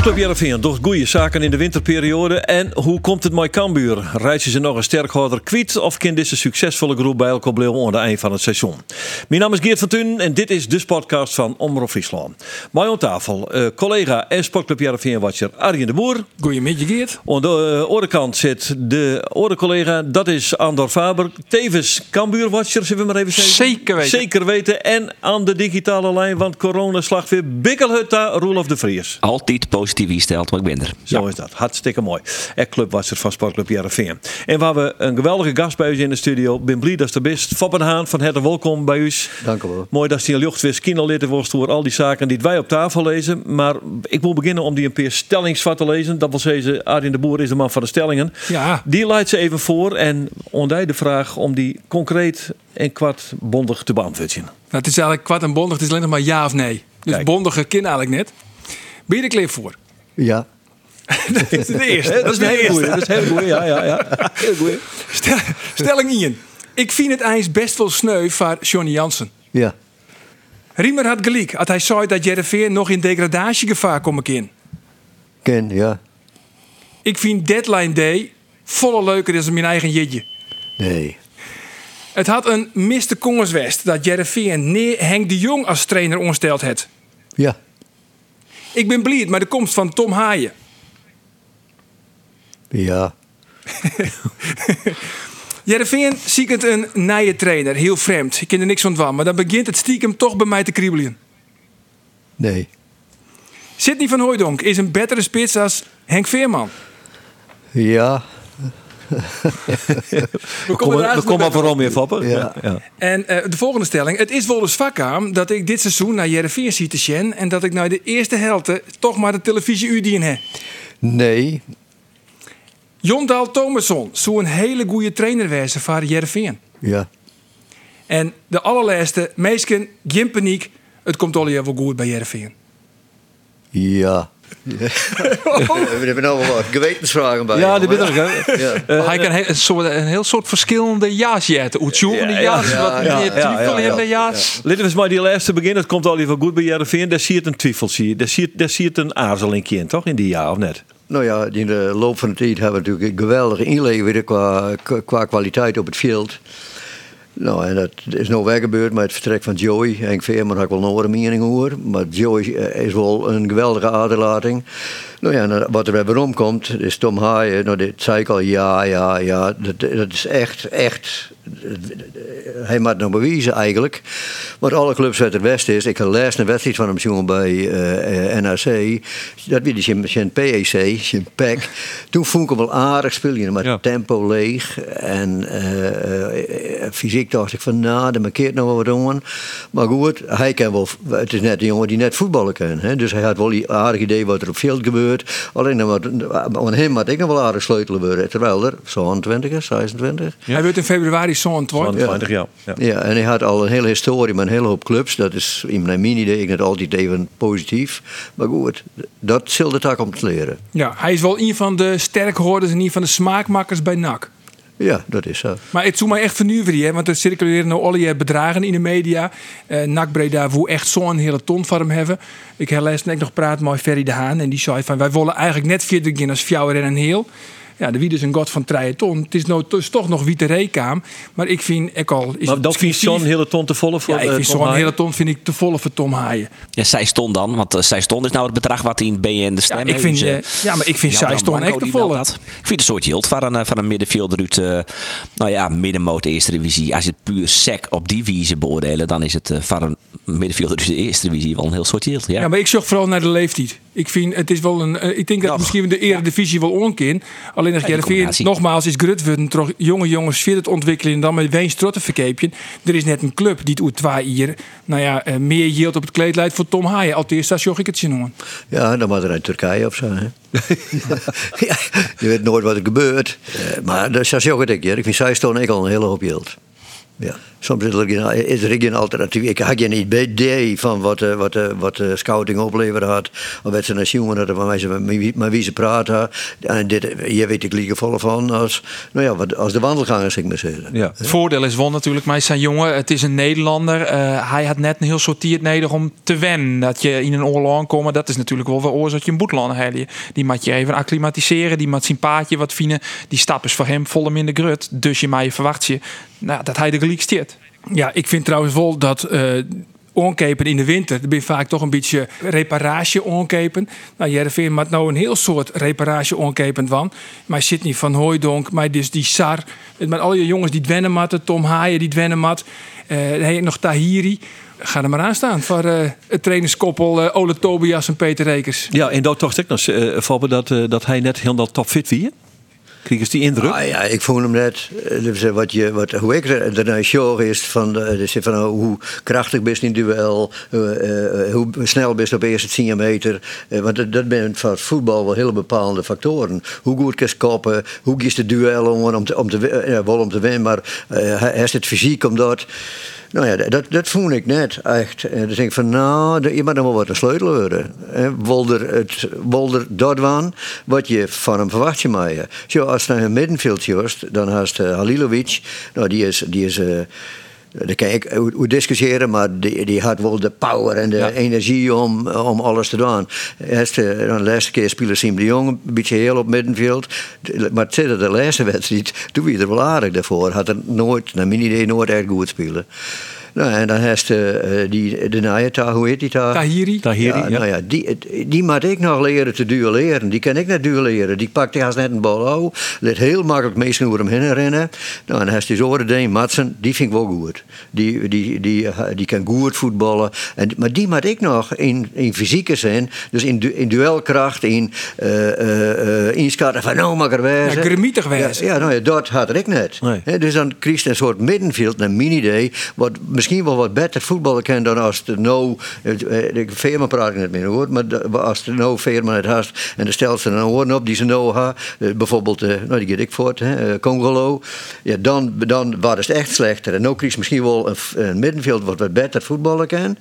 Sportclub Jereveen doet goede zaken in de winterperiode. En hoe komt het met Cambuur? Reizen ze nog een sterkhouder kwiet of kan deze succesvolle groep bij elkaar blijven aan het eind van het seizoen? Mijn naam is Geert van Tun en dit is de podcast van Omroep Friesland. Bij aan tafel eh, collega en Sportclub Jereveen-watcher Arjen de Boer. Goedemiddag Geert. Aan de uh, andere kant zit de andere collega, dat is Andor Faber. Tevens Cambuur-watcher, zullen we maar even zeggen? Zeker weten. Zeker weten. En aan de digitale lijn, want corona slag weer Bikkelhutta, Roelof de Vries. Altijd positief insteld, maar ik ben er. Zo is dat. Hartstikke mooi. En clubwatcher van Sportclub Jereveen. En waar we een geweldige gast bij u in de studio. Ben blij dat er best. Fappen Haan van Harte, welkom bij u. Dank u wel. Mooi dat je lucht weer kinderlid wordt door al die zaken die wij op tafel lezen. Maar ik wil beginnen om die een paar stellingsvat te lezen. Dat wil zeggen, Arjen de Boer is de man van de stellingen. Ja. Die leidt ze even voor en ondij de vraag om die concreet en kwart bondig te beantwoorden. Nou, het is eigenlijk kwart en bondig, het is alleen nog maar ja of nee. Dus Kijk. bondiger kin eigenlijk net. Ben je er klaar voor? Ja, dat is de eerste. Dat is een hele goeie. Dat is een hele goeie. Ja, ja, ja. Heel goeie. Stel- Stelling Ian. Ik vind het eens best wel sneu van Johnny Jansen. ja, Riemer had gelijk als hij zei dat Jereveen nog in degradatiegevaar komen in. ken, ja. Ik vind Deadline Day volle leuker dan mijn eigen jitje. Nee. Het had een Mr. Kongerswest dat Jereveen neer Henk de Jong als trainer ongesteld had. Ja, Ik ben blij met de komst van Tom Haaien. ja, Jereveen ziekend een nieuwe trainer, heel vreemd. Ik ken er niks van van, maar dan begint het stiekem toch bij mij te kriebelen. nee. Sidney van Hooijdonk is een betere spits als Henk Veerman. Ja, We We komen, we komen een rol Fapper. Ja. ja. En eh, de volgende stelling. Het is wel eens vakkaam dat ik dit seizoen naar Jereveen zie te sjen... en dat ik naar de eerste helte toch maar de televisie udien heb. nee. Jondaal Thomasson zou een hele goede trainer wezen voor Jereveen. Ja, En de allerlaatste, meesken, geen paniek. Het komt al wel goed bij Jereveen. ja. We hebben nou wel wat gewetensvragen bij. Ja, die ben ik. hè. Ja. Maar hij kan he- een, soort, een heel soort verschillende ja's jetten. Ja, ja's, ja, wat ja, meer ja, ja, ja, de ja's. Laten we eens maar die laatste beginnen. Het komt al even goed bij Jereveen. Daar zie je een twijfel, zie je. Daar zie je, daar zie je een aarzeling in, toch? In die jaar, of net? Nou ja, in de loop van de tijd hebben we natuurlijk een geweldige inlevering qua, qua kwaliteit op het veld. Nou, en dat is nou weer gebeurd met het vertrek van Joey. Henk Veerman had ik wel een mening over. Maar Joey eh, is wel een geweldige aderlating. Nou ja, en wat er weer rond komt, is Tom Haaien. Nou, dit zei ik al, ja, ja, ja. Dat, dat is echt, echt... Hij het nog bewijzen eigenlijk. Want alle clubs uit het Westen is... Ik heb laatst een wedstrijd van hem jongen bij eh, eh, NAC. Dat weer zijn, zijn PEC, zijn PEC. Toen vond ik hem wel aardig spelen. Maar Ja. tempo leeg. En eh, fysiek dacht ik van, nou, daar markeert nog wel wat jongen. Maar goed, hij kan wel... Het is net een jongen die net voetballen kan. Hè? Dus hij had wel die aardig idee wat er op veld gebeurt. Alleen dan wat, aan hem had ik nog wel aardig sleutelen worden. Terwijl er zo'n 20 is, 26. Hij werd in februari zo'n Van 20 jaar. Ja. Ja, en hij had al een hele historie met een hele hoop clubs. Dat is in mijn mini idee ik net altijd even positief. Maar goed, dat zult het ook om te leren. Ja, hij is wel een van de sterkhoorders en een van de smaakmakkers bij NAC. Ja, dat is zo. Maar het zou mij echt vernuiveren, hè, want er circuleren nou allerlei bedragen in de media. Eh NAC Breda wil echt zo'n hele ton van hem hebben. Ik heb laatst nog praat met Ferry de Haan en die zei van wij willen eigenlijk net verder gaan als Fjouwer en een heel. Ja, de wie dus een god van 3 ton. Het is nou dus toch nog witte reekaam. Maar ik vind ik al. Is Maar het dat vind je zo'n hele ton te volle voor Ja, ik eh, vind zo'n hele ton vind ik te volle voor Tom Haaien. Ja, zij stond dan, want eh, zij stond is nou het bedrag wat in BN de stem Ja, ik heeft. vind, Dus, eh, eh, ja, maar ik vind zij stond echt te volle. dat. Ik vind het een soort yield van een, eh, van een middenvelder uit, eh, nou ja, middenmoot eerste divisie. Als je het puur sec op die wijze beoordelen, dan is het eh, van een middenvelder uit de eerste divisie wel een heel soort yield. Ja. Ja, maar ik zocht vooral naar de leeftijd. Ik vind het is wel een. eh, ik denk dat misschien de eredivisie wel onkin. Alleen als combinatie. nogmaals is Grutwurden toch jonge jongens verder te ontwikkelen en dan met Ween Strotten verkeepje. Er is net een club die het twee hier, nou ja, eh, meer yield op het kleed leidt voor Tom Haaien. Althans, dat ik het zien noemen. Ja, dan moet er uit Turkije of zo. Hè? ja, je weet nooit wat er gebeurt. Eh, maar dat is ik. Ik vind zij stonden ik al een hele hoop geld. Ja, soms is er, geen, er alternatief. Ik had geen idee van wat, uh, wat, uh, wat uh, scouting opleverd had. Of wat ze naar jongen hadden van met wie, met wie ze praten. En dit, je weet ik liever vol van als, nou ja, wat, als de wandelgangers, ik maar zeggen. Ja. Het voordeel is wel natuurlijk, mij zijn jongen, het is een Nederlander. hij had net een heel sortiert nodig om te wennen. Dat je in een oorlog komen, dat is natuurlijk wel wel oorzaak je een boetland. Die moet je even acclimatiseren, die moet zijn paadje wat vinden. Die stap is voor hem volle in de grut. Dus je mij verwacht je nou, dat hij de gelijk steert. Ja, ik vind trouwens wel dat uh, onkepen in de winter, er ben vaak toch een beetje reparatie onkepen. Nou, Jereveen maakt nou een heel soort reparatie onkepen van. Maar Sidney van Hooijdonk, maar dus die Sar, met al je jongens die dwennen matten, Tom Haaien die dwennen mat, uh, hij nog Tahiri. Ga er maar aan staan voor uh, het trainerskoppel Ole Tobias en Peter Rekers. Ja, en dat toch ik nog, uh, dat, dat hij net heel top fit wie. Kreeg die indruk? Ah, ja, ik voel hem net. Dus wat je, wat, hoe ik er naar show is van, dus van uh, hoe krachtig best in duel, uh, uh, hoe snel best op eerste 10 meter. want dat, dat zijn voor voetbal wel hele bepalende factoren. Hoe goed kan koppen, hoe is de duel om, om te, om te, om te winnen, maar hij heeft het fysiek om dat. Nou ja, dat, dat voel ik net echt. En dan denk ik van, nou, je moet nog wel wat een sleutel worden. Wolder, het, dat wat je van hem verwacht je maar. Zo, als naar een middenveld dan haast uh, Halilovic. Nou, die is... Die is uh, daar kan ik hoe discussiëren, maar die, die had wel de power en de ja. energie om, om alles te doen. Eerste, dan de laatste keer speelde Siem de Jong een beetje heel op middenveld. Maar het de laatste wedstrijd, toen was er wel aardig daarvoor. Had er nooit, naar mijn idee, nooit echt goed spelen. Nou, en dan heeft je uh, die, de Nayata, hoe heet die daar? Tahiri. Tahiri, ja. Nou ja, die, die moet ik nog leren te duelleren. Die kan ik net duelleren. Die pakt hij als net een bal aan. Let heel makkelijk meestal over hem heen rennen. Nou, en dan heeft hij zo de Matsen, die vind ik wel goed. Die, die, die, die kan goed voetballen. En, maar die moet ik nog in, in fysieke zin, dus in, du, in duelkracht, in uh, uh, inschatten van nou mag er wijzen. Ja, gremietig wijzen. Ja, ja, nou ja, dat had ik net. Nee. He, dus dan krijg je een soort middenveld, mijn idee, wat misschien wel wat beter voetballen kan dan als de no. De firma praat ik niet meer hoor, maar als de no firma het haast en de stelt ze een op die ze no ha, bijvoorbeeld, nou die get ik voort, hè, Congolo, ja, dan, dan was het echt slechter. En krijg je misschien wel een, een middenveld wat wat beter voetballen kan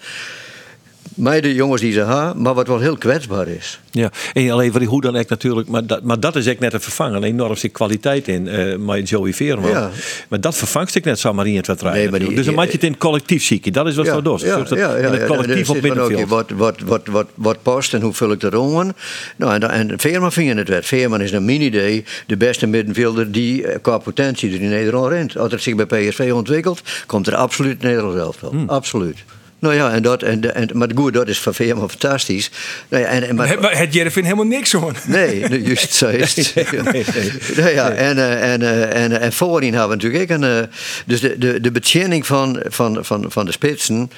mij de jongens die ze hebben, maar wat wel heel kwetsbaar is. Ja, en alleen voor die hoe dan echt natuurlijk, maar dat, maar dat is echt net een vervangen. Enorm zit kwaliteit in, uh, met Joey Veerman. Ja. Maar dat vervangt ik net zomaar in het wat nee, die, Dus dan maak je het in het collectief zieken. Dat is wat ja, zo. Ja, dus ja, ja, in het collectief op middenveld. Wat, wat, wat, wat, wat past en hoe vul ik dat om? Nou, en, en Veerman vind je het werd. Veerman is mijn idee de beste middenvelder die qua potentie er in Nederland rent. Als het zich bij PSV ontwikkelt, komt er absoluut Nederland zelf wel. Hmm. Absoluut. Nou ja, en dat, en, en, maar goed, dat is van Veerman fantastisch. Nou ja, en, en, maar, maar het Jervin helemaal niks hoor. Nee, juist zo is het. nee, nee, nee. Nou ja, en, en, en, en voorin hebben we natuurlijk ook een. Dus de, de, de betjening van, van, van, van de spitsen.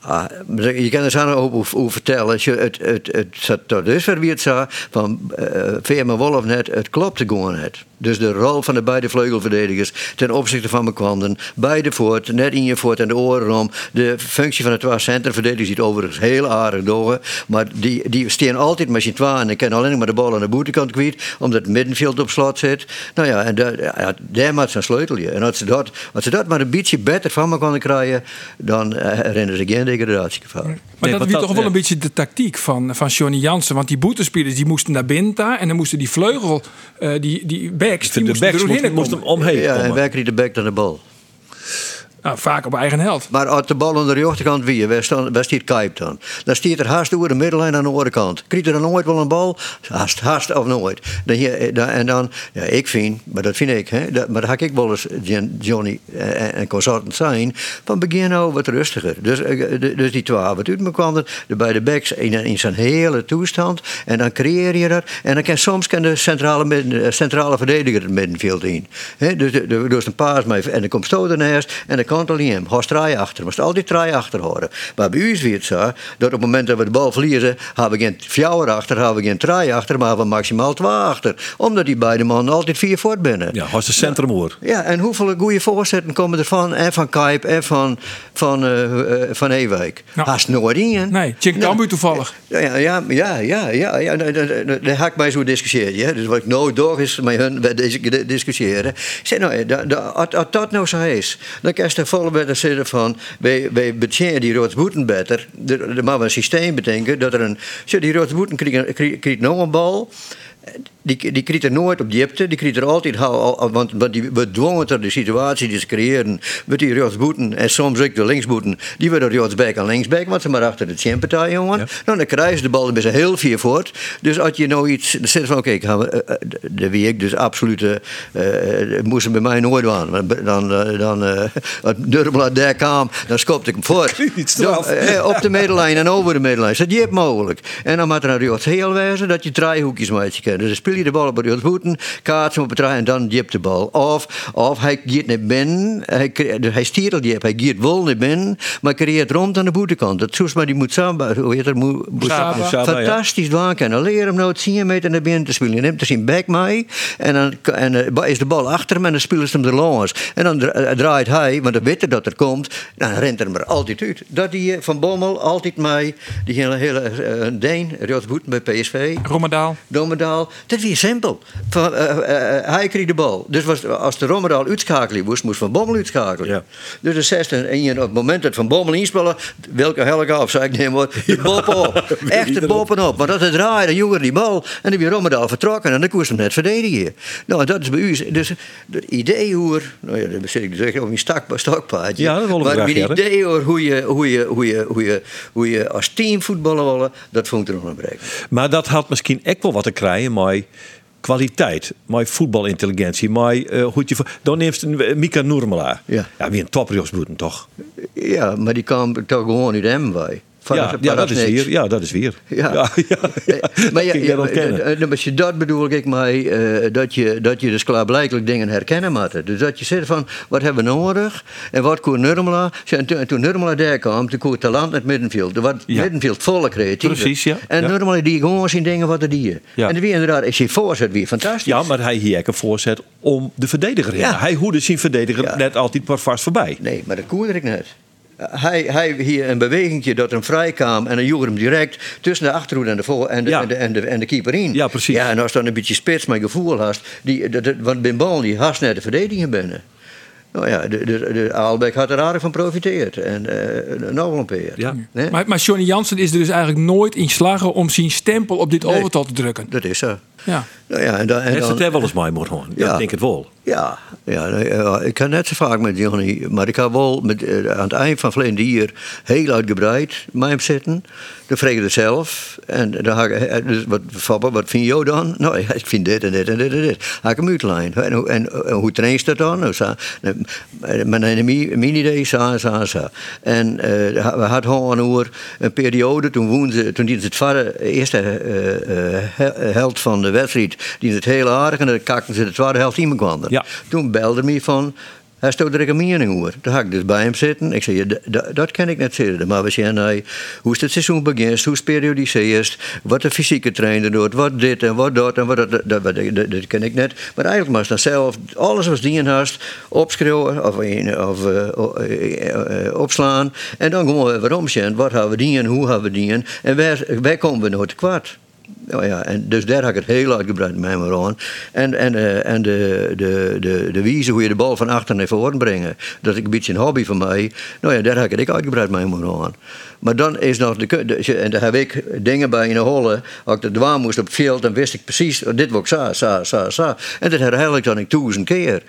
Ah, je kan er zo over, vertellen. Het, het, het, het zat tot dusver wie het zo van uh, Veerman Wolf net, het klopte gewoon net. Dus de rol van de beide vleugelverdedigers ten opzichte van McQuanden. Beide voort, net in je voort en de oren om. De functie van de twee centerverdedigers ziet overigens heel aardig door. Maar die, die staan altijd met z'n twee en kan alleen maar de bal aan de boetenkant kwijt. Omdat het middenveld op slot zit. Nou ja, en daar, ja, daar maakt zijn sleutelje. En als ze, dat, als ze dat maar een beetje beter van me konden krijgen, dan uh, rennen ze geen degradatiegevaar. Maar nee, dat is toch wel een beetje de tactiek van, van Johnny Jansen. Want die boetespelers die moesten naar binnen daar. En dan moesten die vleugel, uh, die, die backs, die de moesten backs er moest, moest hem omheen Ja, komen. en werken die de back naar de bal. Nou, vaak op eigen helft. Maar als de bal aan de rechterkant wie, waar, staat Kuip dan? Dan staat er haast over de middellijn aan de andere kant. Krijgt er dan nooit wel een bal? Haast, haast of nooit. Dan hier, dan, en dan, ja, ik vind, maar dat vind ik, hè, maar dat heb ik wel eens Johnny en, en consorten zijn, van begin nou wat rustiger. Dus, dus die twee wat uit me kwam, de beide backs in, in zijn hele toestand. En dan creëer je dat. En dan kan soms kan de centrale, centrale verdediger het middenveld in. Hè, dus, dus een paas en dan komt stoot ernaast en dan kan het alleen hem. Haast draai achter. Moest altijd draai achter horen. Maar bij u is het zo dat op het moment dat we de bal verliezen, hebben we geen fjouwer achter, hebben we geen draai achter, maar hebben we maximaal twee achter. Omdat die beide mannen altijd vier voort binnen. Ja, als de centrumhoor. Ja, en hoeveel goede voorzetten komen er van? En van Kuip en van, van, uh, uh, van Ewijk. Nou, Haast nooit in. Nee, Tjink nou, toevallig. Ja, ja, ja, ja, ja, ja. Daar ga ik mij zo discussiëren. Ja. Dus wat ik nooit door is met hun discussiëren. Ik zeg nou, als dat nou zo is, dan kan wedstrijd zitten van... wij, wij betjenen die rotsboeten beter. Er mag een systeem bedenken dat er een... Zo, die krijgt, krijgt, krijgt nog een bal... Die, die kriet er nooit op diepte, die kriet er altijd, want, want die, we dwongen er de situatie die ze creëren met die rechtsboeten en soms ook de linksboeten, die werden rechtsback en linksback, want ze maar achter de champion jongen. Ja. Nou, dan krijgen ze de bal met heel vier voort. Dus als je nou iets dan zegt van, oké, we, eh, eh, de wie ik dus absoluut, eh, eh, moesten bij mij nooit aan. Dan, eh, dan, als Durmela daar kwam, dan skopte ik hem voor. Iets eraf. Dan, eh, op de middenlijn en over de middenlijn. Dat je mogelijk. En dan moet er naar het heel wijzen dat je draaihoekjes je kent. Dus je de bal op het voeten, kaart hem op het draai en dan jip de bal. Of, of hij gaat naar binnen, hij, dus hij stiert die hij gaat wel naar binnen, maar creëert rond aan de boetekant. Dat zoals maar die moet samen, hoe heet dat? Moet, Saba. Saba, ja. Fantastisch doen kunnen. Leer hem nou 10 meter naar binnen te spelen. Je neemt er zijn back mee en dan en, eh, is de bal achter hem en dan spelen ze hem er langs. En dan eh, draait hij, want dan weet hij dat er komt, dan rent er hem er altijd uit. Dat die eh, Van Bommel altijd mee, die hele, hele eh, Deen, Rotsboeten bij PSV, Rommedaal. Dommedaal, dat simpel. Van, eh, eh, eh, hij kreeg de bal. Dus was, als de Rommedaal uitschakelen moest, moest Van Bommel uitschakelen. Ja. Dus de zesde, en je, op het moment dat Van Bommel inspelen, welke helke af, zei ik, nee, maar de bop op. Echt de bovenop. Maar dat het draaide, dan jonger die bal. En dan weer Rommedaal vertrokken en dan koest hem net verdedigen. Nou, dat is bij u. Dus het idee hoe, er- nou ja, dat zit ik dus echt op mijn stak, stokpaardje. Ja, dat willen we maar het idee hoor, hoe je, hoe, je, hoe, je, hoe, je, hoe je als team voetballen willen, dat vond ik er nog een breken. Maar dat had misschien ook wel wat te krijgen met kwaliteit, met voetbalintelligentie, met eh, hoe je... Dan neemt een eh, Mika Noermela. Ja. ja, wie een topjosboeten toch? Ja, maar die kwam toch gewoon uit hem bij. Ja, ja, dat is weer. Ja, dat is weer. Ja. ja, ja, ja. Eh, maar ja, je eh, eh, als je dat bedoel ik eh, dat, je, dat je dus klaarblijkelijk dingen herkennen moet. Dus dat je zegt van, wat hebben we nodig? En wat kon Nurmela? En toen, en toen Nurmela daar kwam, toen kon talent naar het middenveld. Er was het Ja. middenveld volle creatief. Precies, ja. En. Nurmela die gewoon zijn dingen wat er die. En wie inderdaad, ik zie voorzet weer fantastisch. Ja, maar hij hier een voorzet om de verdediger heen. Hij hoede zijn verdediger net altijd maar vast voorbij. Nee, maar dat koerde ik net. Hij, hij hier een bewegingje dat hem vrij kwam en dan joeg hem direct tussen de achterhoede en de, voor, en de, Ja. en de, en de, en de keeper in. Ja, precies. Ja, en als dan een beetje spits met gevoel hast, die, dat, dat- want Ben Bal die haast net de verdediging binnen. Nou ja, de, de, de Aalbeck had er aardig van profiteerd. En uh, nou wel een peer. Ja. Nee? Maar, maar Johnny Jansen is er dus eigenlijk nooit in slagen om zijn stempel op dit Nee. overtal te drukken. Dat is zo. Ja. Nou ja, en dan, en Heeft dan, het wel eens mee moeten horen? Ja, ik denk het wel. Ja, ja, ja, ik kan net zo vaak met Johnny, maar ik heb wel met, eh, aan het eind van verleden hier heel uitgebreid met hem zitten. Dan vreeg ik het zelf. En dan ga ik, eh, dus wat, Fabber, wat vind je dan? Nou, ik vind dit en dit en dit en dit. Ga ik hem uitlijnen. En, hoe- en, en hoe traint dat dan? Nou, zo, met een mi- mini-idee, zo, zo, zo. En eh, we hadden gewoon een, een periode, toen woonde ze, toen die het vader, eerste eh, eh, he- helft van de wedstrijd, die het heel aardig en dan kakten ze de tweede helft iemand kwam. Ja. Toen belde me van, hij stond er een mening over. Toen ga ik dus bij hem zitten. Ik zei, ja, dat kan ik net zitten. Maar we zeggen, nee, hoe is het seizoen begint, hoe is het periodiseert, wat de fysieke trainer doet, wat dit en wat dat en wat dat, dat, dat, dat, dat- dat ken ik net. Maar eigenlijk was dat zelf, alles was die in hast, opschreeuwen of, in- of eh, eh, eh, opslaan. En dan gewoon weer waarom zijn, wat hebben we die en hoe hebben we die en, waar, waar komen we nooit te kwart. Nou ja, en dus daar had ik het heel uitgebreid met me aan. En, en, eh, en de, de, de, de wijze hoe je de bal van achter naar voren brengen, dat is een beetje een hobby van mij. Nou ja, daar had ik het uitgebreid met me aan. Maar dan is nog de, en daar heb ik dingen bij in de. Als ik de dwaan moest op het veld, dan wist ik precies, oh, dit wil ik zo, zo, zo, zo. En dat herhaal ik dan ik duizend keer.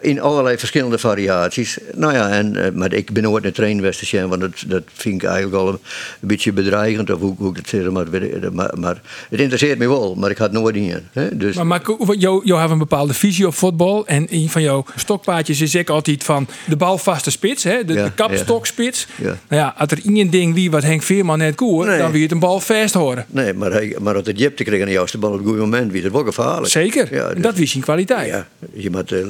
In allerlei verschillende variaties. Nou ja, en, eh, maar ik ben nooit een trainwester, want dat, dat vind ik eigenlijk al een, een beetje bedreigend. Of hoe, hoe ik het zeg, maar, maar, maar het interesseert me wel, maar ik had nooit in. Hè? Dus, Maar, maar jou, jou heeft een bepaalde visie op voetbal. En een van jouw stokpaadjes is ik altijd van de balvaste spits. Hè? De, Ja, de kapstokspits. Ja. Nou ja, als er één ding wie wat Henk Veerman net koer, Nee. dan wil je het een bal vast horen. Nee, maar, hij, maar als het jep te krijgen aan de juiste bal op het goede moment, wie het wel gevaarlijk. Zeker. Ja, en dus- dat is zijn kwaliteit. Ja, je moet, eh,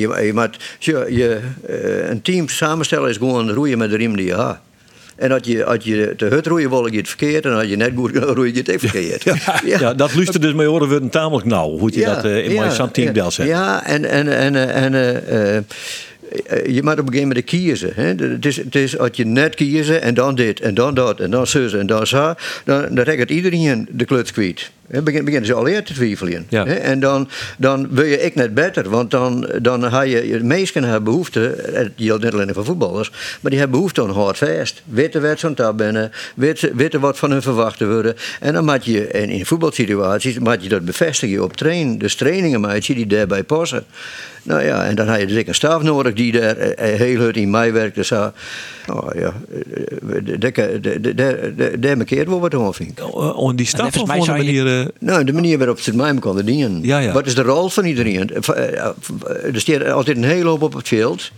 je, je moet je, je, eh, een team samenstellen is gewoon roeien met de riem die je hebt. En als je, als je te hut roeien wil je het verkeerd en als je net goed roeit je het even verkeerd. Ja, dat luistert dus mee horen we een tamelijk nauw. Hoe je dat eh, in mijn zo'n team del zet. Ja, en, en, en, eh, en je moet op een gegeven moment kiezen. Hè? Het, is, het is als je net kiezen en dan dit en dan dat en dan zus en dan zo, dan, dan iedereen de kluts kwijt. Begin, beginnen ze al eerder te twijfelen. Ja. En dan, dan wil je ik net beter, want dan, dan heb je, je meesten hebben behoefte, het geldt niet alleen voor voetballers, maar die hebben behoefte aan hard vast. Weten wat ze daar binnen, weten, weten wat van hun verwachten worden. En dan moet je, en in voetbalsituaties, moet je dat bevestigen op trainen. Dus trainingen maak je die daarbij passen. Nou ja, en dan heb je dus ook een staf nodig die daar eh, heel hard in mij werkt. Dus ja, nou ja, eh, daar- daar- daar- daar- daar markeert wel wat aan, vind ik. Uh, on die staf even of mij op een manier... eh, Nou, de manier waarop ze het mij kan dienen. Ja, ja. Wat is de rol van iedereen? Eh, eh, Er staat altijd een hele hoop op het veld.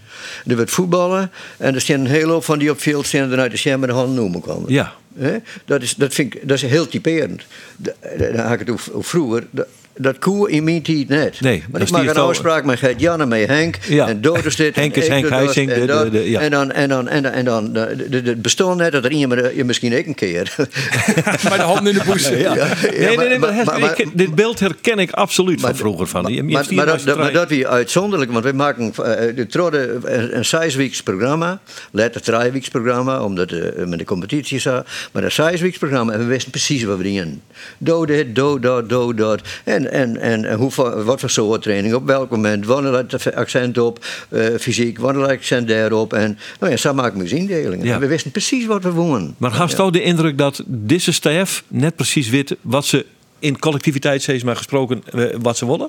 Er wordt voetballen. En er staan een hele hoop van die op het veld staan uit de schermen de handen noemen kan. ja. Hè? Dat, is, dat vind ik dat is heel typerend. Da- Dan had ik het over, over vroeger. Dat, koe in mijn tijd net. Nee, maar dat ik is maak die een afspraak met Gert Jan en met Henk. Ja. En dood is dit. Henk en is Henk Huizing, En de- de- ja. en dan, en dan, en dan, en dan, de- de- het bestond net dat er iemand, je misschien ik een keer. Maar de handen in de poes. Ja. Ja, nee, nee, nee, maar, maar- maar- ik- dit beeld herken ik absoluut van vroeger. Van. Je, je Maar, maar, dat, dat, maar dat weer uitzonderlijk, want we maken eh, de trode een, een zesweeks programma, later een drie programma, omdat uh, met de competitie zo, maar een zesweeks programma en we wisten precies wat we doen. Do dit, do dat, do dat. En, en, en, en hoe, wat voor soort training, op welk moment, wanneer het accent op, eh, fysiek, wanneer het accent daarop. En nou ja, zo maken we. Ja. We wisten precies wat we woonden. Maar had je de indruk dat deze staf net precies weet wat ze in collectiviteit, steeds maar gesproken, eh, wat ze willen?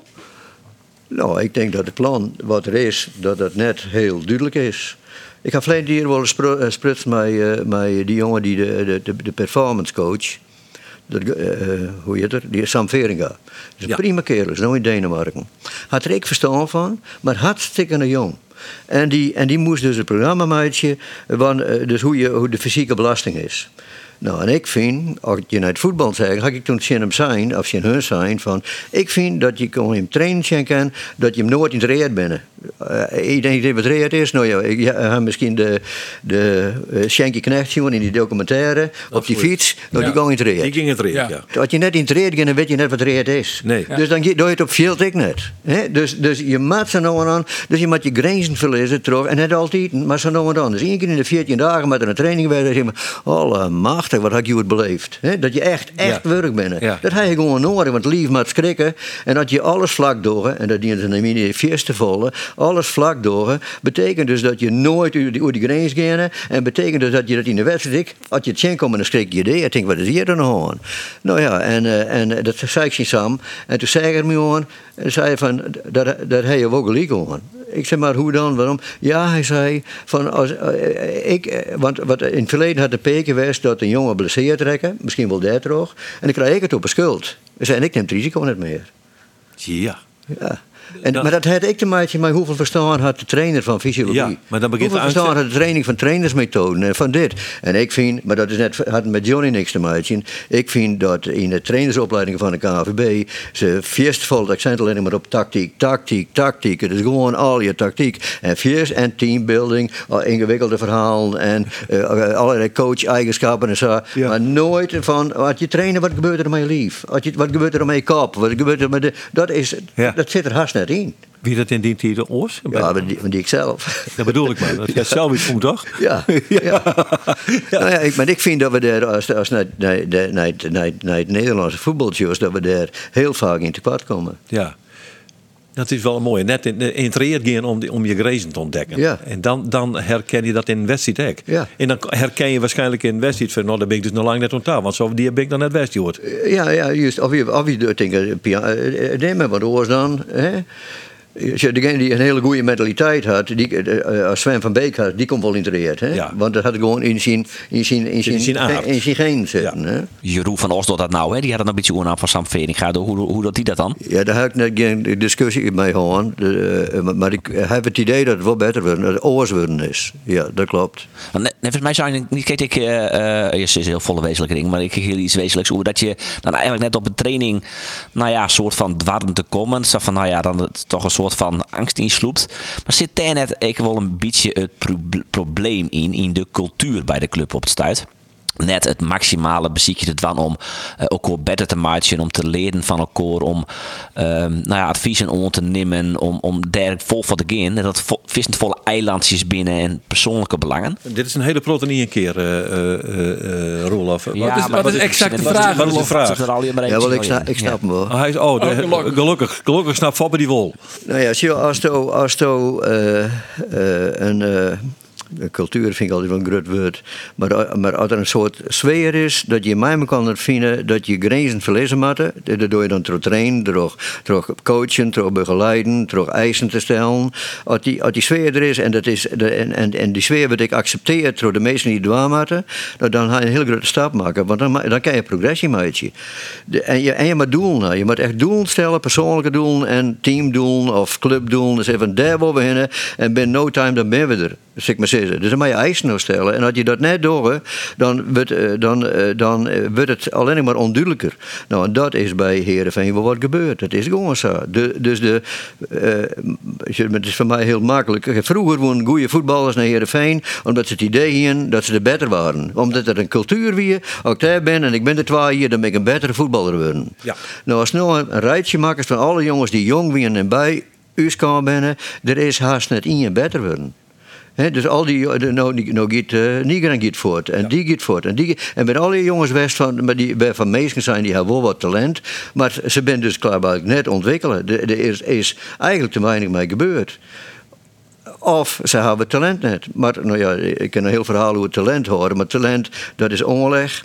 Nou, ik denk dat het plan wat er is, dat dat net heel duidelijk is. Ik ga verleden hier wel eens spru- sprutsen met, eh, met die jongen die de, de, de, de performance coach. Eh, eh, hoe heet het? Die Sam Veringa. Dat is een Ja. prima kerel, is nou in Denemarken. Had er ik verstand van, maar hartstikke jong. En die, en die moest dus het programma maken, van, eh, dus hoe, je, hoe de fysieke belasting is. Nou, en ik vind, als je naar het voetbal zegt, ga ik toen zien hem zijn, of zien hun zijn, van, ik vind dat je kon hem trainen kan, dat je hem nooit in het reed bent. Eh, iedereen die wat reed is, nou ja, ik ja, misschien de, de uh, Knecht zien in die documentaire, op die fiets, nou, Ja. die ging in het reed. Die ging het reden, Ja. ja. Als je net in het reed gaat, dan weet je net wat reed is. Nee. Dus dan doe je het op veld ik net. Hè? Dus, dus je maakt zo nou en dan, dus je moet je grenzen verliezen terug. En net altijd, maar zo nou en dan. Dus één keer in de 14 dagen met een training bij, dan zeg je, wat had je het beleefd. Dat je echt, echt Ja. werk bent. Ja. Dat je gewoon nodig, want lief maakt schrikken. En dat je alles vlak door, en dat dient een mini te vallen, alles vlak door, betekent dus dat je nooit over die, over die grens gaat. En betekent dus dat je dat in de wedstrijd, als je het zien komt, dan schrik je idee. Ik denk, wat is hier dan aan? Nou ja, en, eh, en eh, dat zei ik zien Sam. En toen zei hij me gewoon, en zei hij van, dat, dat heb je wel gelijk aan. Ik zei, maar hoe dan, waarom? Ja, hij zei, van als, eh, ik, eh, want wat in het verleden had de peken geweest dat een jongen blesseert trekken, misschien wel terug, en dan krijg ik het op een schuld. En ik neem het risico niet meer. Ja. Ja. En, Dat- maar dat had ik te maken met hoeveel verstaan had de trainer van fysiologie. Ja, maar dan begint hoeveel verstaan had de training van trainersmethoden en van dit. En ik vind, maar dat is net, had met Johnny niks te maken. Ik vind dat in de trainersopleiding van de KVB ze vierst vol accent alleen maar op tactiek, tactiek, tactiek. Het is gewoon al je tactiek. En vierst en teambuilding, ingewikkelde verhalen en eh, allerlei coach-eigenschappen en zo. Ja. Maar nooit van, wat je trainen, wat gebeurt er met je lief? Wat, je, wat gebeurt er met je kop? Wat gebeurt er met de, dat, is, Ja. dat zit er haast net Wie dat in die tijd oors? Ja, maar die, maar die ik zelf. Dat bedoel ik maar. Dat je zelf iets moet, toch? Ja, ja. Nou ja, ik, maar ik vind dat we daar, als, als naar, naar, naar, naar, het Nederlandse voetbalshows, dat we daar heel vaak in tekort komen. Ja. Dat is wel een mooie. Net in, in het reed gaan om, om je grenzen te ontdekken. Ja. En dan, dan herken je dat in een wedstrijd ook. Ja. En dan herken je waarschijnlijk in een wedstrijd van... nou, daar ben ik dus nog lang net ontdaan. Want zo die ben ik dan net west hoort. Ja, ja, juist. Of je, of je denkt, neem maar wat oors dan. Hè? Degene die een hele goede mentaliteit had, die, eh, als Sven van Beek had, die komt wel integreerd. Hè? Ja. Want dat had gewoon in zijn, in zijn, in zijn, zijn aard. in zijn geen zitten. Hè? Jeroen van Os doet dat nou, hè? die had een beetje aan van Sam Veringa. Hoe, hoe doet hij dat dan? Ja, daar heb ik net geen discussie mee gehad. De, eh, maar- ik heb het idee dat het wel beter wordt, dat het oors worden is. Ja, dat klopt. Want net, net volgens mij zijn niet kijk ik, eh eh, is een heel volle wezenlijke ding, maar ik heel iets wezenlijks over dat je dan eigenlijk net op een training, nou ja, een soort van dwarren te komen, van nou ja, dan het toch een soort van angst insloept. Maar zit daar net ik wel een beetje het pro- probleem in, in de cultuur bij de club op het stuit? Net het maximale beziekje te doen om uh, elkaar beter te maken, om te leren van elkaar, om ehm, nou ja, adviezen om te nemen, om, om daar vol van te gaan. Dat vo, vissend volle eilandjes binnen en persoonlijke belangen. Dit is een hele prote niet een keer, uh, uh. Ja, wat is, wat is exact de vraag? Wat is de vraag? Ja, wel, ik, snap, ik snap hem wel. Oh, hij is, oh, de, oh, gelukkig. gelukkig snapt Fabbe die wol. Nou ja, als je als je een cultuur vind ik altijd wel een groot woord. Maar, maar als er een soort sfeer is, dat je mij kan vinden dat je grenzen verlezen moet, dat doe je dan door trainen, door, coachen, door begeleiden, door eisen te stellen. Als die, die sfeer er is en, dat is, de, en, en, en die sfeer wordt ik accepteerd door de mensen die het moeten, nou, dan ga je een hele grote stap maken, want dan, dan kan je progressie maken. En, je, en je moet doelen, je moet echt doelen stellen, persoonlijke doelen en teamdoelen of clubdoelen. Dus even daar heen en binnen no time dan ben we er. Dus ik maar zeggen. Dus dan moet je eisen nog stellen. En als je dat net doet, dan wordt, eh, dan, eh, dan eh, wordt het alleen maar onduidelijker. Nou, en dat is bij Heerenveen wel wat gebeurd. Dat is gewoon zo. De, dus de, uh, het is voor mij heel makkelijk. Vroeger woonden goede voetballers naar Heerenveen, omdat ze het idee hadden dat ze er beter waren. Omdat er een cultuur wie ik daar ben en ik ben er twee hier, dan ben ik een betere voetballer worden. Ja. Nou, als nou een, een rijtje maken van alle jongens die jong waren en bij u komen binnen, er is haast net in je beter worden dus al die, nou, nou gaat uh, Nigeren gaat voort en die gaat voort. En, die, en met alle jongens best van, maar die van meesten zijn, die hebben wel wat talent. Maar ze zijn dus klaar net ontwikkelen. Er is, is eigenlijk te weinig mee gebeurd. Of ze hebben talent net. Maar nou ja, ik kan een heel verhaal hoe talent horen. Maar talent, dat is onleg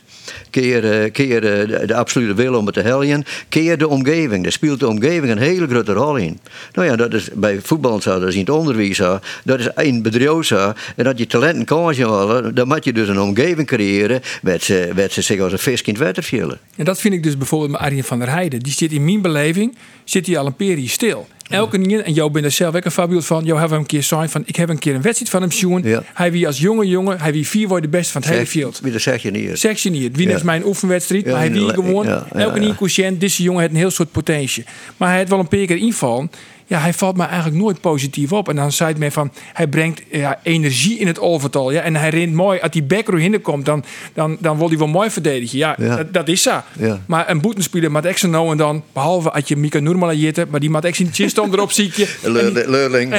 keer, keer de, de, absolute wil om het te helpen, keer de omgeving. Daar speelt de omgeving een hele grote rol in. Nou ja, dat is bij voetbal zo, dat is in het onderwijs zo, dat is in bedrijf zo. En dat je talenten kan halen, dan moet je dus een omgeving creëren waar ze, waar ze zich als een vis in het water vielen. En dat vind ik dus bijvoorbeeld met Arjen van der Heijden. Die zit in mijn beleving, zit hij al een periode stil. Elke keer, en jou bent er zelf ook een voorbeeld van. Jou hebben een keer zijn van, ik heb een keer een wedstrijd van hem zien. Hij wie als jonge jongen, hij wie vier wordt de beste van het hele veld. Wie dat zeg je niet. Zeg je niet. Wie is mijn oefenwedstrijd, maar hij wie gewoon. Elke keer coëfficiënt, deze jongen heeft een heel soort potentie. Maar hij heeft wel een paar keer invallen ja, hij valt me eigenlijk nooit positief op. En dan zei het mij van, hij brengt ja, energie in het overtal. Ja, en hij rent mooi. Als die backer erin komt, dan, dan, dan wil hij wel mooi verdedigen. Ja, Dat, dat, is zo. Ja. Maar een boetenspeler met extra nou en dan, behalve als je Mika Noormala jitten, maar die maakt echt in chist erop zie je. Leurling. Leurling.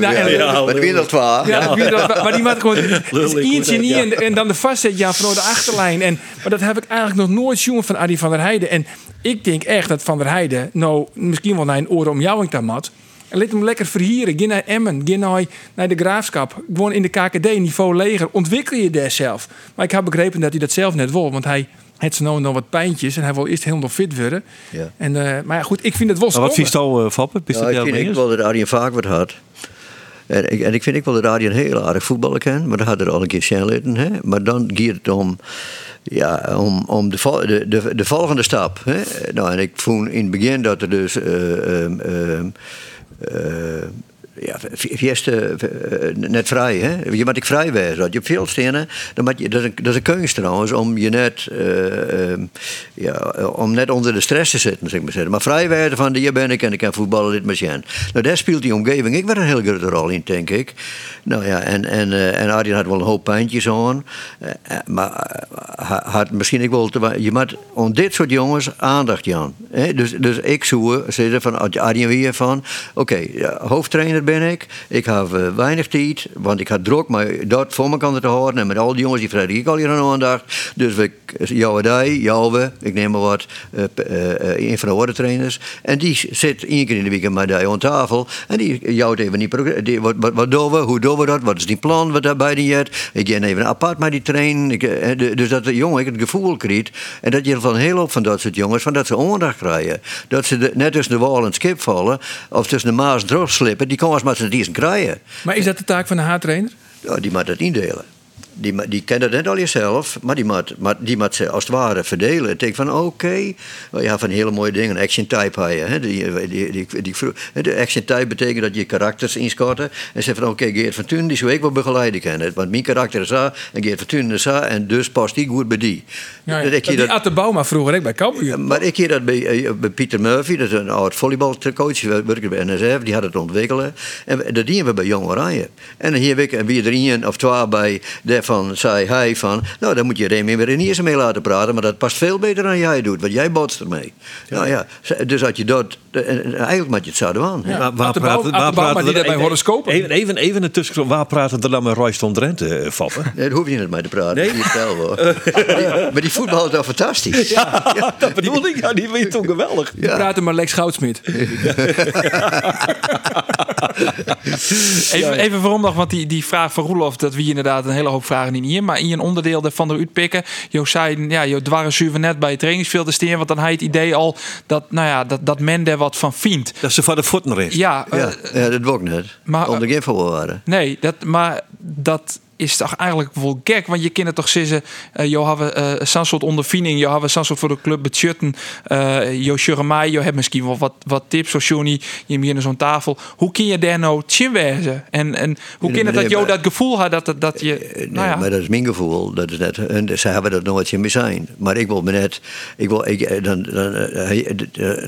Ja, maar die weer waar. Ja, maar die maakt gewoon ietsje niet en, en dan de vastzet ja, vanuit de achterlijn. En, maar dat heb ik eigenlijk nog nooit jongen van Adi van der Heijden. En ik denk echt dat Van der Heijden nou misschien wel naar een oren om jou in mat. En laat hem lekker verhieren. Ga naar Emmen, ga naar, naar de Graafschap. Gewoon in de KKD-niveau leger. Ontwikkel je daar zelf. Maar ik heb begrepen dat hij dat zelf net wil. Want hij heeft ze nou nog wat pijntjes. En hij wil eerst helemaal fit worden. Ja. En, uh, maar ja, goed, ik vind het wel Wat vies al, uh, Vappen? Ja, ik vind ik wel dat Arjen vaak wat had. En ik, en ik vind ik wel dat Arjen heel aardig voetballen kan. Maar dat had er al een keer zijn hè. Maar dan gaat het om ja, om, om de, de, de, de volgende stap. Hè? Nou, en ik voel in het begin dat er dus. Uh, uh, ja, fieste eh, net vrij. Hè? Je moet ik vrij wezen. Als je veel stenen, dan moet je, dat, is een, dat is een trouwens, om je net, uh, ja, om net onder de stress te zitten, zeg maar. Maar vrij wezen van, hier ben ik en ik kan voetballen, dit machine. Nou, daar speelt die omgeving ik wel een heel grote rol in, denk ik. Nou ja, en, en, uh, en Arjen had wel een hoop pijntjes aan. maar had misschien ik wel te, je moet om dit soort jongens aandacht, Jan. Hè? Dus, dus ik zeggen van Arjen weer van, oké, okay, hoofdtrainer ik. Ik heb uh, weinig tijd, want ik had druk maar dat voor me kan te horen. En met al die jongens die ik al hier aan aandacht. Dus we, jou en jou, ik neem maar wat, uh, uh, een van de trainers. En die zit één keer in de week met aan tafel. En die jouwt even niet, die, wat, wat, wat doen we, hoe doen we dat, wat is die plan wat daarbij die hebt. Ik ga even apart met die trainen. Ik, dus dat de jongen het gevoel krijgt. En dat je van heel op van dat soort jongens, van dat ze aandacht krijgen. Dat ze net tussen de wal en het skip vallen, of tussen de maas droog slippen, die als maar ze die krijgen. Maar is dat de taak van de haartrainer? Ja, die moet dat indelen die, die kennen het net al jezelf, maar die moet, maar die moet ze als het ware verdelen. Ik denk van oké, okay, ja, van hele mooie dingen. Action type had je. Hè, die, die, die, die, de action type betekent dat je karakters inschatten. En zeggen van oké, okay, Geert van Thun, die zou ik wel begeleiden kennen. Want mijn karakter is zo en Geert van Thun is zo en dus past die goed bij die. Ja, dat, die dat, de Bouma vroeger ik bij Cambuur. Maar ik hier dat bij, eh, bij Pieter Murphy, dat is een oud volleybalcoach, werkte bij NSF, die had het ontwikkelen. En dat dienen we bij Jong Oranje. En hier heb ik wie er een of twee bij, zei, van, zei hij van, nou dan moet je Remy weer in eerste mee laten praten, maar dat past veel beter dan jij doet, want jij botst ermee. Nou ja, dus had je dat, en eigenlijk moet je het zouden aan. Ja. Waar, de praten, de waar maar praten we- dat bij horoscopen. Even, even, even een. Waar praten we dan met Royston Drenthe, eh, Fappen? Nee, daar hoef je niet mee te praten. Nee? Die stel hoor. maar die voetbal is wel fantastisch. Ja. Dat bedoel ik. Ja, die vind je toch geweldig. We praten met Lex Goudsmit. Even, even nog, want die, die vraag van Roelof, dat wie inderdaad een hele hoop vragen niet hier. Maar in een onderdeel daarvan er uitpikken. Jo zei, ja, je dwarren zuiver net bij het trainingsveld te steen. Want dan had je het idee al dat, nou ja, dat, dat men daar wat van vindt. Dat ze voor de voeten is. Ja, eh, Ja, ja, dat wil ik net. Maar, Onder geen voorwaarden. nee, dat, maar dat is toch eigenlijk wel gek. Want je het toch zeggen, uh, je hebben uh, zo'n soort ondervinding. Je hebben zo'n soort voor de club budgetten. Uh, je Jeremai, je hebt misschien wel wat, wat tips of Johnny. Je hebt hier zo'n tafel. Hoe kun je daar nou chinwezen? En, en hoe kan het dat jou dat gevoel had dat, dat, dat je... Nee, nou ja. maar dat is mijn gevoel. Dat is net, en ze hebben dat nooit in meer zijn. Maar ik wil me net. Ik wil, ik, dan, dan,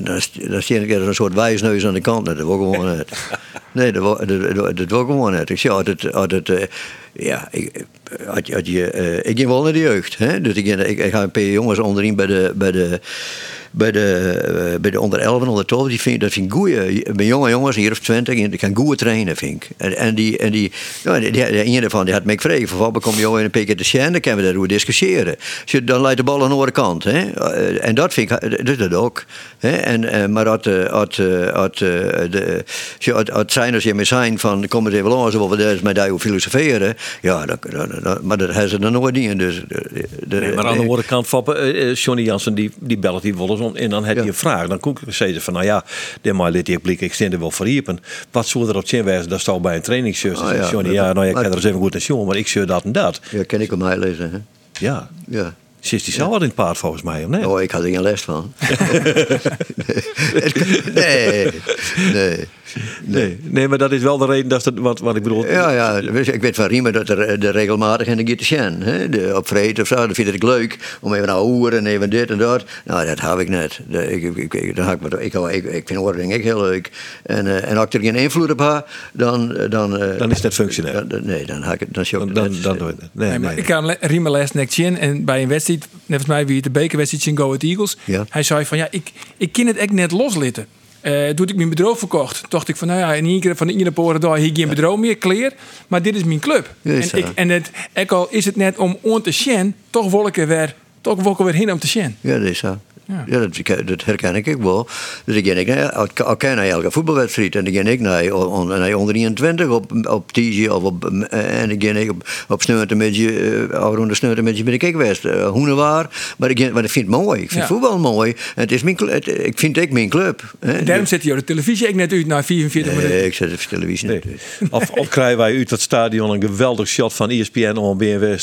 dan, dan, zie ik er een soort wijsneus aan de kant. Dat wil gewoon net. Nee, dat wil, dat, dat, dat wil ik gewoon net. Ik zeg altijd. altijd uh, ik, had, je, uh, ik ging wel naar de jeugd. Hè? Dus ik, ik, ik ga een paar jongens onderin bij de, bij de, bij de, uh, bij de onder 11 en onder 12. Die vind, dat vind ik goeie. Bij jonge jongens, hier of 20, die kan goede trainen, vind ik. En, en die, en die, nou, die, die, die die had me gevraagd: van wat kom je in een keer te zien? Dan kunnen we daarover discussiëren. Dan leidt de bal aan de andere kant. Hè? Uh, en dat vind ik, dus dat ook. Hè? En, maar dat, de, had, had zijn als je me zijn van kom eens even langs, we daar met jou filosoferen. Ja, dat, dat, dat, maar dat hebben ze dan nooit niet. Dus, de, de, nee, maar aan de andere kant, Fappen, Johnny Jansen die, die belt die wel en dan heb je ja. een vraag. Dan kon ik zeggen van, nou ja, dit maar dit ik blik, ik steen er wel verhiepen. Wat zou er op zin wijzen? Dat staat bij een trainingsshirt. Oh, ja, Johnny, ja, nou ja, ik ga er eens even goed naar zien, maar ik zie dat en dat. Ja, ken ik mij lezen, hè? Ja. Ja. Zit die wat in het paard volgens mij, of nee? Oh, ik had er geen les van. nee. nee. Nee, nee, maar dat is wel de reden dat het, wat, wat ik bedoel. Ja, ja, ik weet van Riemen dat er de regelmatig in de Gittisjen, op vreed of zo, dat vind ik leuk om even naar hoeren en even dit en dat. Nou, dat heb ik net. Ik, ik, ik, dan ik, ik, ik, ik vind ik heel leuk. En, uh, en als ik er geen invloed op heb, dan. Dan, uh, dan is het functioneel. Dan, nee, dan ga ik het. Dan, dan, dan, dan doe je het. Nee, nee, maar nee. ik kan Riemen les nek chin en bij een wedstrijd, net volgens mij wie het de bekerwedstrijd in Go Ahead Eagles, ja. hij zei van ja, ik, ik kan het echt net loslitten. Uh, toen ik mijn bedrijf verkocht, dacht ik van nou ja, in één keer van de ene poren daar hier geen bedrijf meer, kleer. Maar dit is mijn club. En ik, en het, ik al is het net om on te sjen, toch wil ik er weer, toch wil ik er weer heen om te sjen. Ja, dat is zo. Ja, ja dat, dat, herken ik ook wel. Dus ik ging naar, al ken naar elke voetbalwedstrijd. En dan ging ik naar, on, naar onder 21 op, op TG of op, en dan ging ik op, op Sneutermidje, uh, rond de Sneutermidje ben ik ook geweest. Uh, Hoenewaar. Maar ik, maar ik vind het mooi. Ik vind ja. voetbal mooi. En het is mijn, het, ik vind het mijn club. Hè. Daarom zet je op de televisie ik net uit na 44 nee, minuten. ik zet op de televisie nee. of, of krijgen wij uit dat stadion een geweldig shot van ESPN om BMW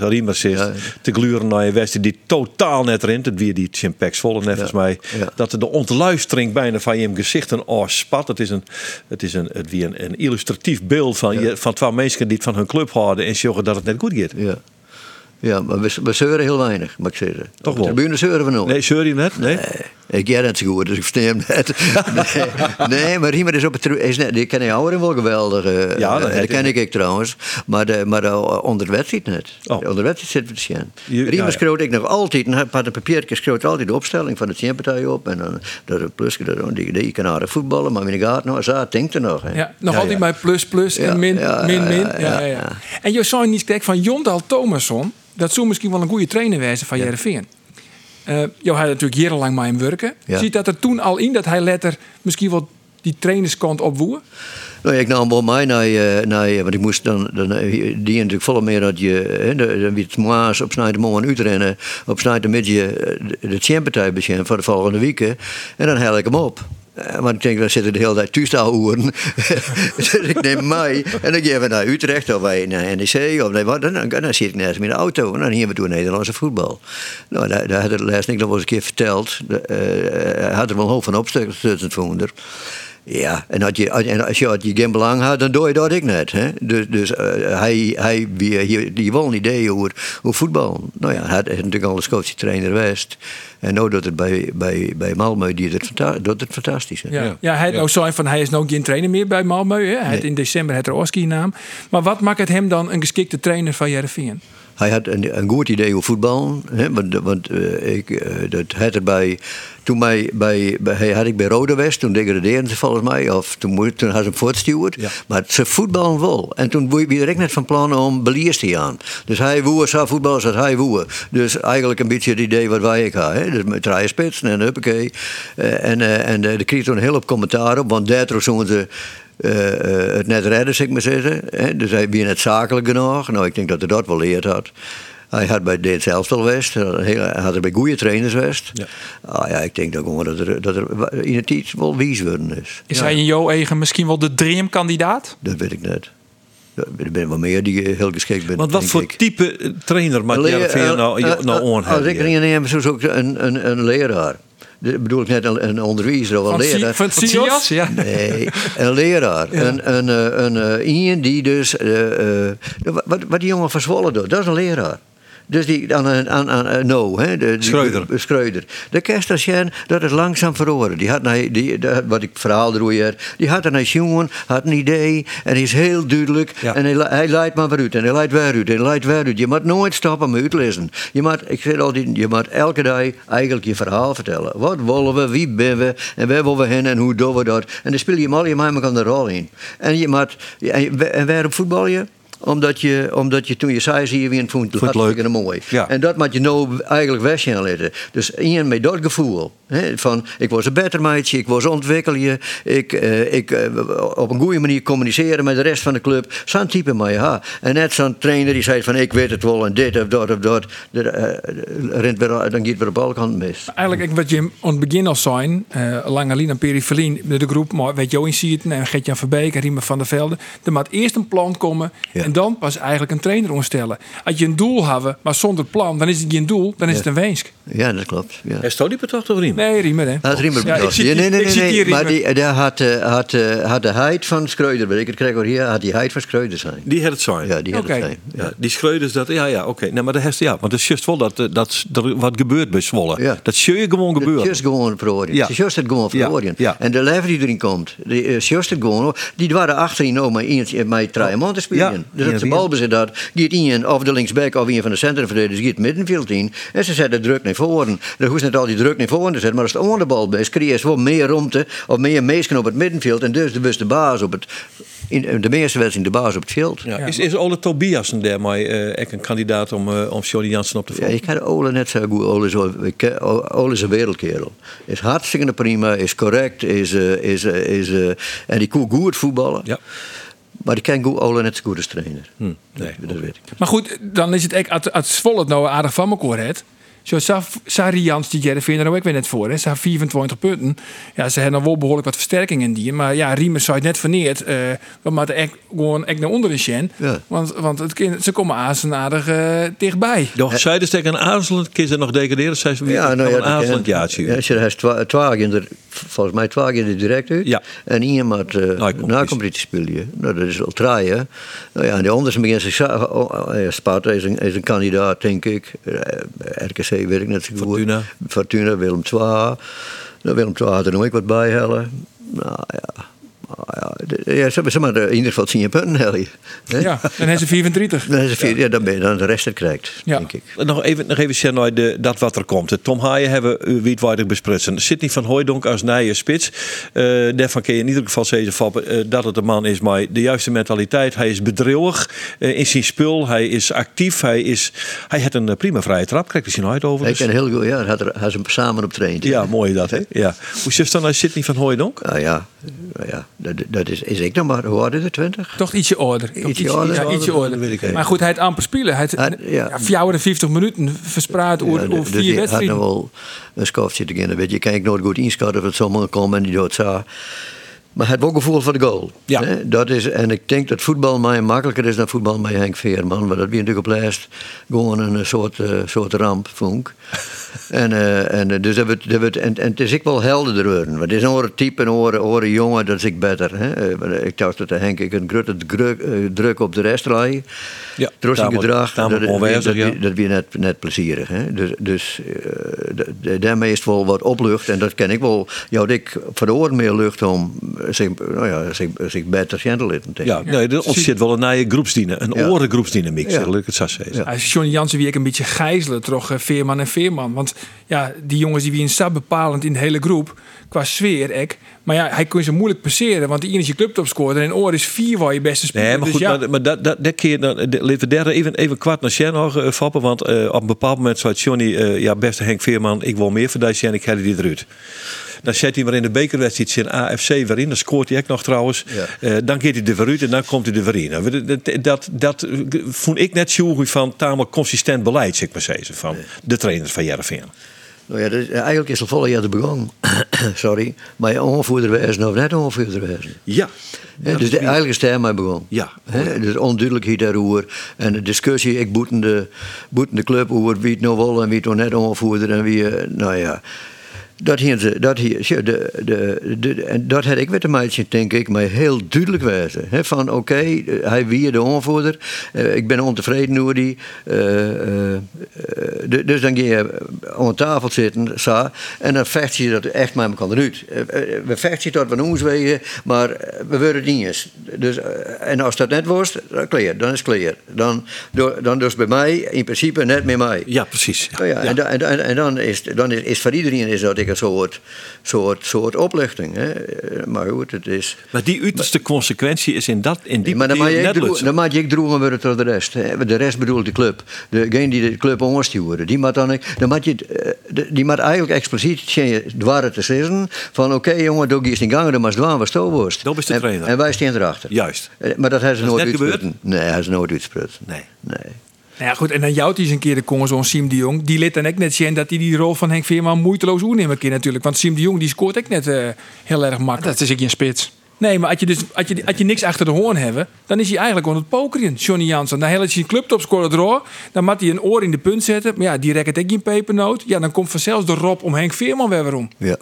Riemers is. Ja. Te gluren naar een wedstrijd die totaal net rint. Het weer die Volle net volgens mij. Dat de ontluistering bijna van je gezichten spat. Het is een, het is een, het wie een, een illustratief beeld van, je, van twee mensen die het van hun club houden en zorgen dat het net goed gaat. Ja. Ja, maar we, we zeuren heel weinig, mag ik zeggen. Toch wel? De tribune zeuren we nog. Nee, zeur je net? Nee? nee. Ik ken het zo goed, dus ik versta hem net. nee, nee, maar Riemer is op het... Is net, die ken ik ouder wel geweldig. Uh, ja, dat, dat ken ik, ik trouwens. Maar, de, maar de, onder de wedstrijd net. Oh. Onder de wedstrijd zit het. Riemer ja, ja. schreeuwt ik nog altijd, een had een papiertje schreeuwt altijd de opstelling van de teampartij op. En dan dat plus, die, die kan aardig voetballen, maar in de gaten, nou, zo denkt er nog. Hè. Ja, nog altijd maar plus, plus en min, min, min. Ja, ja, En je zou niet kijken van Jondal Thomasson dat zou misschien wel een goede trainer wezen van ja. Jereveen. Uh, jou had natuurlijk jarenlang met hem werken. Ja. Ziet dat er toen al in dat hij letter misschien wel die trainerskant opwoer? Nou, ik nam wel mij naar, naar want ik moest dan, dan die natuurlijk volle meer dat je, dan wie het maas op Snijdermorgen uitrennen, op Snijdermidje de, de championpartij beginnen voor de volgende weken. En dan hel ik hem op. Maar ik denk, we zitten de hele tijd houden. dus ik neem mij en dan gaan we naar Utrecht of wij naar NEC of. Dan, dan, zit ik naast me in de auto en dan gingen we toen Nederlandse voetbal. Nou, daar, had het laatst nog wel eens een keer verteld. Hij had er wel een hoop van opstukken. Ja, en, had je, en als je, had je geen belang had, dan doe je dat ik net. Hè? Dus, dus eh, hij, hij die, die wil een idee over, over voetbal. Nou ja, hij is natuurlijk al een Schotse trainer geweest. En nu doet het bij, bij, bij Malmö, die het, doet het fantastisch. Hè? Ja, ja. hij nou zijn van hij is nou geen trainer meer bij Malmö. Hè? Hij had in december het Oski naam. Maar wat maakt het hem dan een geschikte trainer van Jereveen? Hij had een, een goed idee over voetbal. Hè, want want uh, ik, uh, dat had erbij. Toen mij bij, bij, had ik bij Rode West, toen degradeerden ze volgens mij. Of toen, toen had ze hem voortstuurd. Ja. Maar ze voetballen wel. En toen was direct net van plan om beliers te gaan. Dus hij woer zo voetbal als hij woer. Dus eigenlijk een beetje het idee wat wij ik had. Hè. Dus met draaien spitsen en huppakee. Uh, en en er kreeg toen een heel op commentaar op. Want daardoor zouden ze het net redden, zeg ik maar zeggen. Hè? Dus hij was net zakelijk genoeg. Nou, ik denk dat hij dat wel leerd had. Hij had bij DNC Elstal West, hij had er bij goede trainers West. Ja. Ah, ja, ik denk dat, gewoon dat, er, dat er in het iets wel wies worden is. Is ja. hij in jouw eigen misschien wel de dreamkandidaat? Dat weet ik net. Er zijn wel meer die heel geschikt zijn. Want wat voor ik. type trainer maakt Jereveen nou, nou aan Als ik erin neem, is ook een, een, een leraar. Dat bedoel ik net een, onderwijzer of een leraar. Van? Ja. Nee, een leraar. Ja. Een, een, een, een, iemand die dus... Uh, uh, wat, wat die jongen van Zwolle doet, dat is een leraar. Dus die aan, aan, aan no, hè, de, die, Schreuder. De, Schreuder. De Kesterschen, dat is langzaam verloren. Die had, die, de, wat ik verhaal erover die had een jongen, had een idee en is heel duidelijk. Ja. En hij, hij leidt maar weer uit en hij leidt weer uit en hij leidt weer uit. Je moet nooit stoppen met uitlezen. Je moet, ik zeg altijd, je moet elke dag eigenlijk je verhaal vertellen. Wat willen we, wie ben we en waar willen we heen en hoe doen we dat. En dan speel je maar je maar kan de rol in. En je moet, en, en waarom voetbal je? Omdat je, omdat je toen je zei, zie je weer vond het hartstikke mooi. Ja. En dat moet je nou eigenlijk weg gaan laten. Dus iemand met dat gevoel. Hè, van ik was een beter meidje, ik was ontwikkelen, ik, uh, ik uh, op een goede manier communiceren met de rest van de club. Zo'n type maar ja. En net zo'n trainer die zei van ik weet het wel en dit of dat of dat. De, uh, rent weer, dan gaat weer op alle kanten mis. Eigenlijk wat je aan het begin al zijn, uh, Langelien en Perifelien, de groep, maar weet je in Sieten en Gertjan Verbeek en Riemer van der Velde. Er moet eerst een plan komen ja. en dan pas eigenlijk een trainer omstellen. Als je een doel hebben, maar zonder plan, dan is het geen doel, dan is ja. het een weensk. Ja, dat klopt. Ja. Is dat die toch toch Riemer? Nee, Riemer hè. Dat is Riemer ja, ik nee, nee, nee, ik nee, maar die, daar had, uh, had, uh, had de heid van Schreuder, weet ik het krijg hier, had die heid van Schreuder zijn. Die had het zijn? Ja, die had okay. het zijn. Ja. Ja, die Schreuders, dat, ja, ja, oké. Okay. Nee, maar dat heeft, ja, maar dat is juist wel dat, dat, dat er wat gebeurt bij Zwolle. Ja. Dat zie je gewoon gebeuren. Dat is gewoon verhoren. Ja. Het is het gewoon verhoren. Ja. Ja. En de lever die erin komt, die het gewoon, die waren achterin ook maar eentje met drie man te spelen. Ja. Dus als de bal bezit dat, gaat een of de linksback of een van de centrumverdedigers gaat middenveld in. En ze zetten druk naar voren. Er hoeft niet al die druk naar voren te zetten, maar als het onder de bal is, creëer je wel meer ruimte of meer meesken op het middenveld. En dus de, de baas op het, in de meeste wedstrijden de baas op het veld. Ja. Is, is Ole Tobias een daarmee uh, een kandidaat om, uh, om Johnny Jansen op te volgen? Ja, ik ken Ole net zo goed. Ole is, Ole is een wereldkerel. Is hartstikke prima, is correct, is, uh, is, is, en die kon goed voetballen. Ja. Maar ik ken Ole net zo goed als trainer. Hm, nee, dat weet ik. Maar goed, dan is het echt als Zwolle het nou aardig van elkaar heeft. Zo, Sari Jans, die Jerry er nou ook weer net voor. Hè. Ze hebben 24 punten. Ja, ze hebben wel behoorlijk wat versterking in die. Maar ja, Riemer zou het net verneerd. Uh, we moeten echt gewoon echt naar onderen zien. Ja. Want, want het kind, ze komen aardig uh, dichtbij. Doch, zij dus tegen een aarzelend kind ze nog degraderen. Zij ze ja, nou, ja, een aarzelend jaartje. Ja, ze heeft twaalf in de, volgens mij twaalf in de direct uit. Ja. En iemand uh, na competitie spelen. Nou, dat is wel draaien. Nou ja, en de anders begint zich. Uh, Sparta is een, is een kandidaat, denk ik. RKC weet ik net zo goed. Fortuna. Fortuna, Willem II. Nou, Willem II had er nog wat bij hellen. Nou ja. Ja, ja, ze hebben maar in ieder geval 10 punten, Helly. Ja, dan hebben ze 34. Dan, is ja. ja, dan ben je dan de rest het krijgt, ja. denk ik. Nog even, nog even de, dat wat er komt. Tom Haaien hebben we wietwaardig besprutsen. Sidney van Hooijdonk als nije spits. Uh, daarvan kun je in ieder geval zeggen van, uh, dat het een man is maar de juiste mentaliteit. Hij is bedrijwig uh, in zijn spul. Hij is actief. Hij, is, hij heeft een prima vrije trap. Er zien nooit over. Dus. Ik ken heel goed, ja. Hij had, er, hij hem samen op traint. Ja, mooi dat, hè? Ja. Hoe zit dan als Sidney van Hooijdonk? Ah, ja, ja. Dat, dat is, is ik nog maar, hoe oud is het, 20? Toch ietsje ouder. Ietsje, ietsje ouder? Ja, ietsje ouder. Weet ik maar goed, hij had amper spelen. Hij had ja. ja, 54 minuten verspreid over, ja, over vier dus wedstrijden. had nog wel een scout zitten beginnen. Je, kan ik nooit goed inschatten of het zomaar komen en die doet zo. Maar het ook gevoel voor de goal. Ja. Hè? Dat is, en ik denk dat voetbal mij makkelijker is dan voetbal met Henk Veerman. Maar dat wie natuurlijk op lijst gewoon een soort, uh, soort ramp, vond En, eh, en, eh, dus dat wordt, dat wordt, en, en het is ik wel helderder worden. Want het is een oren type, een oren, oren jongen, dat is ik beter. Hè? Eh, Ik dacht dat de Henk ik een grote druk, druk op de rest rijden. Ja, gedrag, dat, tamelijk dat, onwijzig, dat, ja. dat weer net, net plezierig. Hè? Dus, dus eh, daarmee is het wel wat oplucht. En dat ken ik wel. Ja, ik voor de oren meer lucht om zich, nou ja, zich, zich beter gentle te Ja, nee, er ontstaat wel een nieuwe groepsdynamiek, een Ja. orengroepsdynamiek, Ja. ik het zo zeggen. Ja. Als Johnny Jansen wie ik een beetje gijzelen toch Veerman en Veerman. Want ja, die jongens die wie een stap bepalend in de hele groep qua sfeer ek. Maar ja, hij kon ze moeilijk passeren, want de is je clubtopscorer en Oor is vier waar je beste speler. Nee, maar dus goed, ja, maar, maar dat, dat, dat keer dan, de- laten we daar even, even kwart naar Sjen nog eh, vappen, want eh, op een bepaald moment zei Johnny, eh, ja, beste Henk Veerman, ik wil meer voor die Sjen, ik ga die eruit. Dan zet hij maar in de bekerwedstrijd zijn AFC weer in. Dan scoort hij ook nog trouwens. Ja. Eh, dan gaat hij er weer uit en dan komt hij er weer in. Nou, dat, dat, dat, dat vond ik net zo goed van tamelijk consistent beleid, zeg maar zeggen, van de trainers van Jereveen. Nou ja, eigenlijk is het volle jaar begonnen. Sorry. Maar je onvoerder wezen of net onvoerder. Ja. Dus de, eigenlijk is het daarmee begonnen. Ja. Hè, dus onduidelijkheid daarover. En de discussie, ik boeten de, boeten de club over wie het nou wil en wie het nog net onvoerder en wie, eh, nou ja. Dat hier, dat hier, ja, de, de, de, en dat had ik met de meisje, denk ik, maar heel duidelijk wijzen. Hè, van oké, eh, hij wie de onvoerder, eh, ik ben ontevreden over die. eh, dus dan ga je aan tafel zitten, zo, en dan vecht je dat echt met elkaar eruit. Eh, We vechten tot we ons wegen, maar we worden het niet eens. Dus, en als dat net was, dan clear, dan is het clear. Dan, dan dus bij mij in principe net meer mij. Ja, precies. Ja, En, en, da- en, en dan, is, dan is, is voor iedereen is dat ik een soort, soort, soort opluchting. Hè. Maar goed, het is... Maar die uiterste consequentie is in, dat, in die maar dan mag je periode lutsen. dan je ook droegen worden tot de rest. Hè. De rest bedoelt de club. Degene die de club ondersturen, die moet dan, dan moet je, eh, die moet eigenlijk expliciet dwaren te zeggen van oké jongen, doe eens in gang, dan maar dwaan was stoorworst. Dat is de trainer. En wij staan erachter. Juist. Eh, Maar dat hebben ze is nooit uitsprutsen. Nee, hebben ze nooit uitsprutsen. Nee. Nee. Nou ja, goed, en dan jouwt hij eens een keer de kongen zo'n Siem de Jong. Die liet dan ook net zien dat hij die rol van Henk Veerman moeiteloos oernemen kan natuurlijk. Want Siem de Jong die scoort ook net eh, heel erg makkelijk. Dat is ik in spits. Nee, maar als je, dus, als, je, als je niks achter de hoorn hebt, dan is hij eigenlijk aan het pokeren, Johnny Jansen. Dan helpt hij een clubtopscorer door, dan moet hij een oor in de punt zetten. Maar ja, die rekt ook geen pepernoot. Ja, dan komt vanzelfs de rob om Henk Veerman weer weer om. Ja.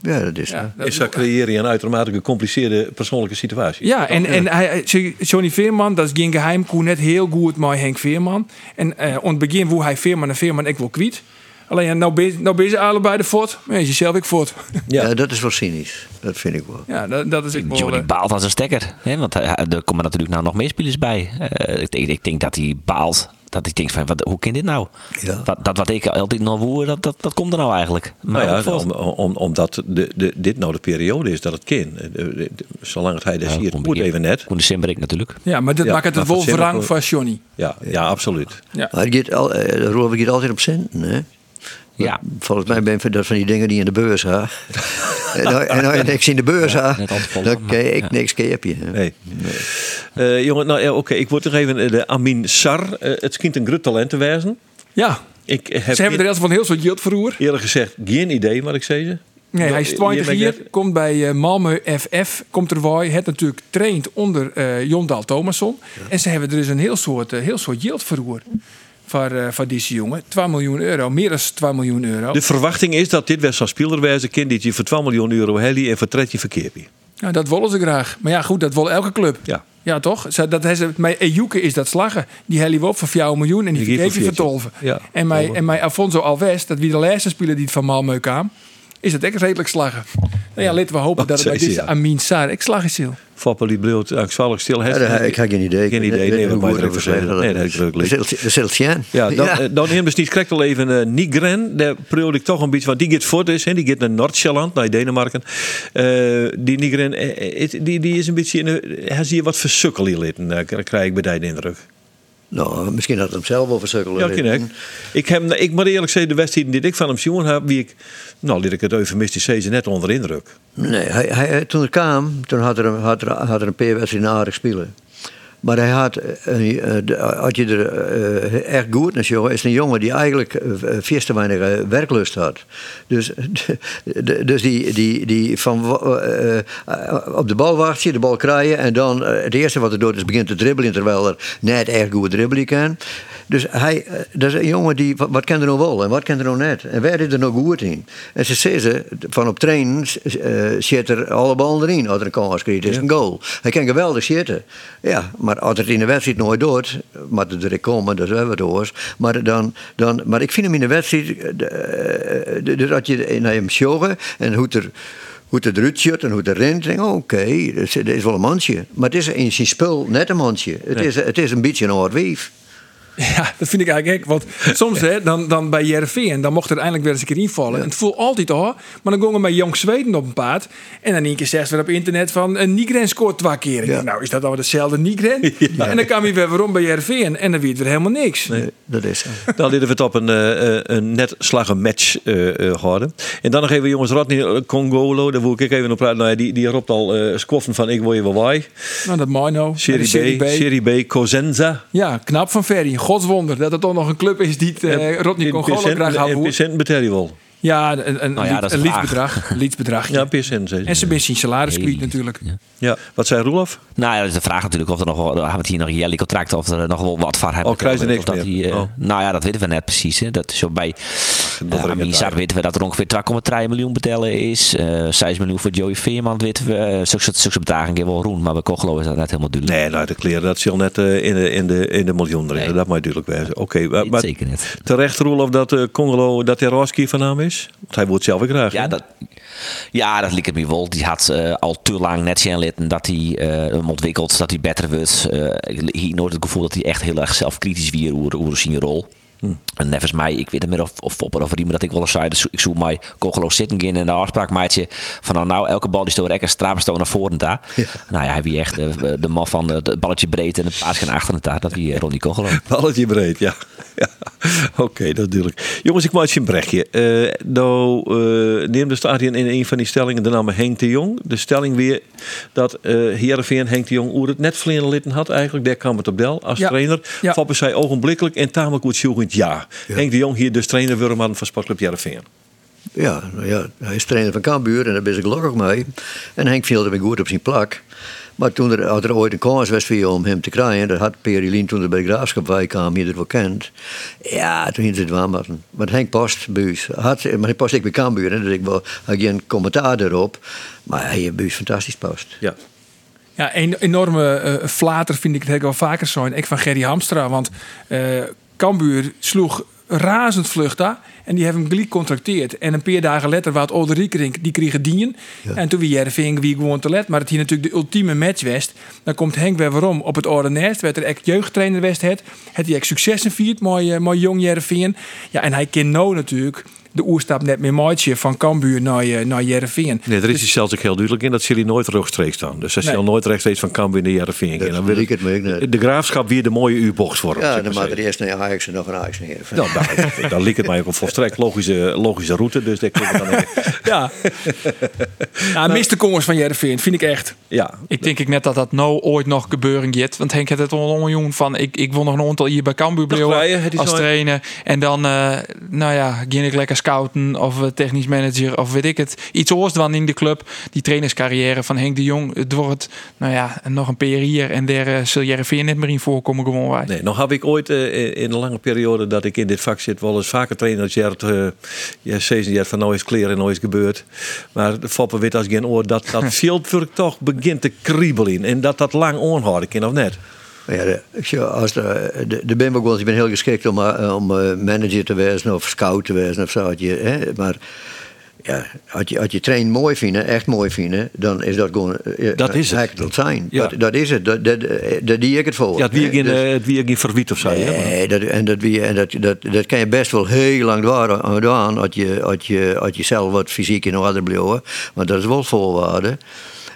Ja, dat is Ja, dat Is dat creëer je een uitermate gecompliceerde persoonlijke situatie. Ja, en, en hij, Johnny Veerman, dat is geen geheim, koe net heel goed met Henk Veerman. En eh aan het begin woe hij Veerman en Veerman ik wel kwijt. Alleen ja, nou ben, nou ben je allebei de fort, maar je zelf ik fort. Ja. Ja. dat is wel cynisch. Dat vind ik wel. Ja, dat, dat is ik wel... Johnny eh, baalt als een stekker. Hè? Want hij- hij- er komen natuurlijk nou nog meer spelers bij. Eh, ik, denk, ik denk dat hij baalt. Dat ik denk van, wat, hoe kan dit nou? Ja. Wat, dat wat ik altijd nog woer, dat, dat, dat komt er nou eigenlijk. Maar Nou ja, om, om, omdat de, de, dit nou de periode is dat het kind. De- de- de- Zolang het hij daar Ja, ziet, komt moet begin- even net. Koen ik natuurlijk. ja, maar dat Ja, maakt het maar wel voor ook- van Johnny. Ja, ja absoluut. Ja. Maar het gaat al, eh, het altijd op centen, hè? Ja. Volgens mij ben je dat van die dingen die in de beurs ha. en, nou, en als je niks in de beurs altijd vol, dan kan ik ja. niks keerpje. Nee. Eh, jongen, nou ja, oké, ik word toch even eh, de Amin Sar. eh, het schijnt een groot talent te wezen. Ja, Ik heb ze hebben er eerst van heel soort geld verroer. eerlijk gezegd geen idee wat ik zei. Nee, hij is 20 ben hier, ik net- komt bij eh, Malmö FF, komt er bij. Het natuurlijk traint onder eh Jon Dahl Thomasson. En ze hebben er dus een heel soort, eh, heel soort geld verroer voor, eh voor deze jongen. 2 miljoen euro, meer dan 2 miljoen euro. De verwachting is dat dit weer zo'n speler wezen kind dit je voor 12 miljoen euro heli en voor 13 verkeer. Nou, dat willen ze graag. Maar ja, goed, dat wil elke club. Ja. Ja, toch? Dat heeft ze, met Ejuke is dat slaggen. Die heli op voor 4 miljoen en die, Die geeft vergeef je voor voor 14. 12. Ja, en, mij, klopt. en mij Alfonso Alves, dat wie de laatste speler die het van Malmö kwam, is het echt redelijk slaggen. Nou ja, laten we hopen dat het bij deze. Amin Sar, ik slag is heel. Foppen die bleef angstvallig stil. Ja, dat- ik heb geen idee. Geen Ik idee. Nee, niet wat hoe mij het er over even zeggen. Nee, dat ik ook leuk. zien. Ja, dan, eh, dan hebben we niet krijgt al even Nigren. Daar probeer ik toch een beetje, want die gaat voor dus, hè, die gaat naar Noord-Sjælland, naar Denemarken. Eh, die Nigren, eh, is- die, die is een beetje, hij zie je wat versukkel hier litten, eh, krijg ik bij die de indruk. Nou, misschien had hij hem zelf over sukkelen. Ja, ken ik. Ik, heb, ik moet eerlijk zeggen, de wedstrijden die ik van hem zien heb, wie ik, nou, liet ik het eufemistisch zeggen, net onder indruk. Nee, hij, hij, toen hij kwam, toen had er, een- had er, had er een paar wedstrijden aardig spelen. Maar hij had, eh, eh, als je er echt goed naar jongen, is een jongen die eigenlijk eh, veel te weinig werklust had. Dus, dus die, die, die van op de bal wacht je, de bal krijgen en dan het eerste wat hij doet is begint te dribbelen terwijl er net echt goed dribbelen kan. Dus hij, dat is een jongen die, wat, kan er nou wel en wat kan er nou net? En waar is er nou goed in? En ze zeggen, van op trainen zit er alle ballen erin. Als er een kans krijgt, is een goal. Hij kan geweldig zitten. Ja, maar als het in de wedstrijd nooit doet, maar er direct komen, dat wel wat hoors. Maar, dan, dan, maar ik vind hem in de wedstrijd, eh, eh, dus als je naar hem sjoggen en hoe het er hoe het eruit ziet en hoe het er rent. denk oh, oké, dat is, dat is wel een mandje. Maar het is in zijn spul net een mandje. Het, is, het is een beetje een oud weef. Ja, dat vind ik eigenlijk gek. Want soms hè, dan, dan bij Jereveen, dan mocht er eindelijk weer eens een keer invallen. En het voelt altijd al. Maar dan gingen we met Jong Zweden op een paard. En dan een keer zegt weer op internet van een Nigren scoort twee keer. Denk, nou, is dat dan dezelfde Nigren? En dan kwam hij weer weer om bij Jereveen. En dan weet weer helemaal niks. Nee, dat is. Dan hadden we het op een, eh, eh, een net slagen match eh eh, gehouden. En dan nog even jongens Rodney Congolo. Daar wil ik even op praten. Nou ja, die, die roept al eh skoffen van ik wil je wel waai. Nou, dat mooi nou. Serie, B, Serie B, Cosenza. Ja, knap van Ferry. Godswonder dat het toch nog een club is die het, eh, Rodney Congolo graag En houdt. Percent betaal je wel. Ja, een, een, Nou ja, lied- een liedbedrag. liedbedrag Ja, percent. En ze zijn zijn salaris Nee, kwijt natuurlijk. Ja. Ja, wat zei Roelof? Nou ja, dat is de vraag natuurlijk of er nog wel, we hebben het hier nog een jelly contract of er nog wel wat van hebben. Oh, krijgen ze niks Of dat meer? die, eh, Oh. Nou ja, dat weten we net precies. Hè. Dat is zo bij Dat uh, er Amisar inderdaad. weten we dat er ongeveer 2,3 miljoen betalen is. eh 6 miljoen voor Joey Veerman weten we. Uh, zulke, keer wel roen, maar bij Kogelo is dat net helemaal duidelijk. Nee, nou, de kleren, dat zal net eh, in, de, in, de, in de miljoen erin. Nee. Dat moet duidelijk wezen. Oké, maar, maar Zeker net. terecht Roelof dat uh, Congolo, dat van naam is? Want hij wordt zelf weer graag. Ja, dat, ja, dat liep het me wel. Die had eh, al te lang net zien litten dat hij eh, hem ontwikkelt, dat hij beter wordt. Eh, ik hier nooit het gevoel dat hij echt heel erg zelfkritisch weer over, over zijn rol. En nevens mij, ik weet niet meer of, of Fopper of iemand dat ik wel eens zei. Dus ik zoek mij Kogelo zitten in en de afspraak maatje van nou, nou elke bal die stoot stravenstoot naar voren daar. Nou ja, hij wie echt eh, de man van eh, het balletje breed en het paas gaan achter het daar. Dat wie Ronnie Kogelo. Balletje breed, ja. ja. Oké, dat duidelijk. Jongens, ik maak je een brechtje. Eh nou, eh neem de staat in, in een van die stellingen de naam Henk de Jong. De stelling weer dat eh Heerenveen Henk de Jong oer het net verleden litten had eigenlijk. Daar kwam het op Del als Ja. trainer. Ja. Foppen zei ogenblikkelijk en tamelijk goed ja. Henk de Jong hier dus trainer Wurman van Sportclub Heerenveen. Ja, nou ja, hij is trainer van Cambuur en daar ben ik gelukkig mee. En Henk viel er weer goed op zijn plak. Maar toen er, had er ooit een kans was voor je om hem te krijgen, dat had Perilien toen er bij de graafschap bij kwam, het wel kent. Ja, toen ging ze het waarmaken. Maar Henk past buis. Had, maar hij past ik bij Cambuur, hè, dus ik had geen commentaar erop. Maar hij heeft buis fantastisch past. Ja. Ja, een enorme eh, flater vind ik het heel wel vaker zo. En ik van Gerry Hamstra. Want eh Cambuur sloeg razend vlucht daar. En die hebben hem gelijk contracteerd. En een paar dagen later was Ode Riekerink, die kregen dien. En toen wie Jerving wie gewoon te let. Maar het hier natuurlijk de ultieme match west. Dan komt Henk weer waarom op het Orde Nest. Werd er echt jeugdtrainer west het. Het die echt successen viert. Mooi, eh, mooi jong Jerving. Ja, en hij kent nou natuurlijk de oerstap net meer maatje van Cambuur naar, eh, naar Jerving. Nee, er is dus zelfs ook heel duidelijk in dat jullie nooit rechtstreeks staan. Dus ze Nee. zullen nooit rechtstreeks van Cambuur naar Heerenveen. Dat gaan. Dan wil liep het niet. de graafschap weer de mooie U-bocht voor Ja, dan maar er eerst naar Ajax en nog een Ajax naar Heerenveen. Nou, daar, daar liep het mij ook een volstrekt logische, logische route. Dus daar kunnen we dan even- Ja. ja, Mr. Kongers van Jerving vind ik echt. Ja, Ik denk ik net dat dat nou ooit nog gebeuren gaat. Want Henk had het al een jongen van... Ik, ik wil nog een aantal hier bij Cambuur blijven als trainer. En dan, eh, nou ja, ga ik lekker scouten of eh, technisch manager of weet ik het. Iets oors dan in de club. Die trainerscarrière van Henk de Jong. Het wordt, nou ja, nog een hier. En daar uh, zul Jereveen net meer in voorkomen gewoon wij. nee, nog heb ik ooit eh, in een lange periode dat ik in dit vak zit wel eens vaker trainen als Jert, uh, ja, van nou is kleren en nou is gebeurd. Maar de Foppen weet als geen oor dat dat veel toch begint te kriebelen. En dat dat lang onhouden kan of net. Ja, ik als de, de, de ben ik wel, ik ben heel geschikt om, eh, om eh, manager te wezen of scout te wezen of zo. had je, hè, maar ja, als je, als je train mooi vindt, echt mooi vindt, dan is dat gewoon. eh, Dat is het. het zijn. Ja. Dat, dat is het. Dat, dat, eh, daar die ik het voor. Ja, het wie Dus- eh, het wie geen verwiet of zo. maar- Nee, dat, en, dat, wie- en dat, dat, dat kan je best wel heel lang doen als je, als je, als je zelf wat fysiek in orde blijft. Want dat is wel voorwaarde.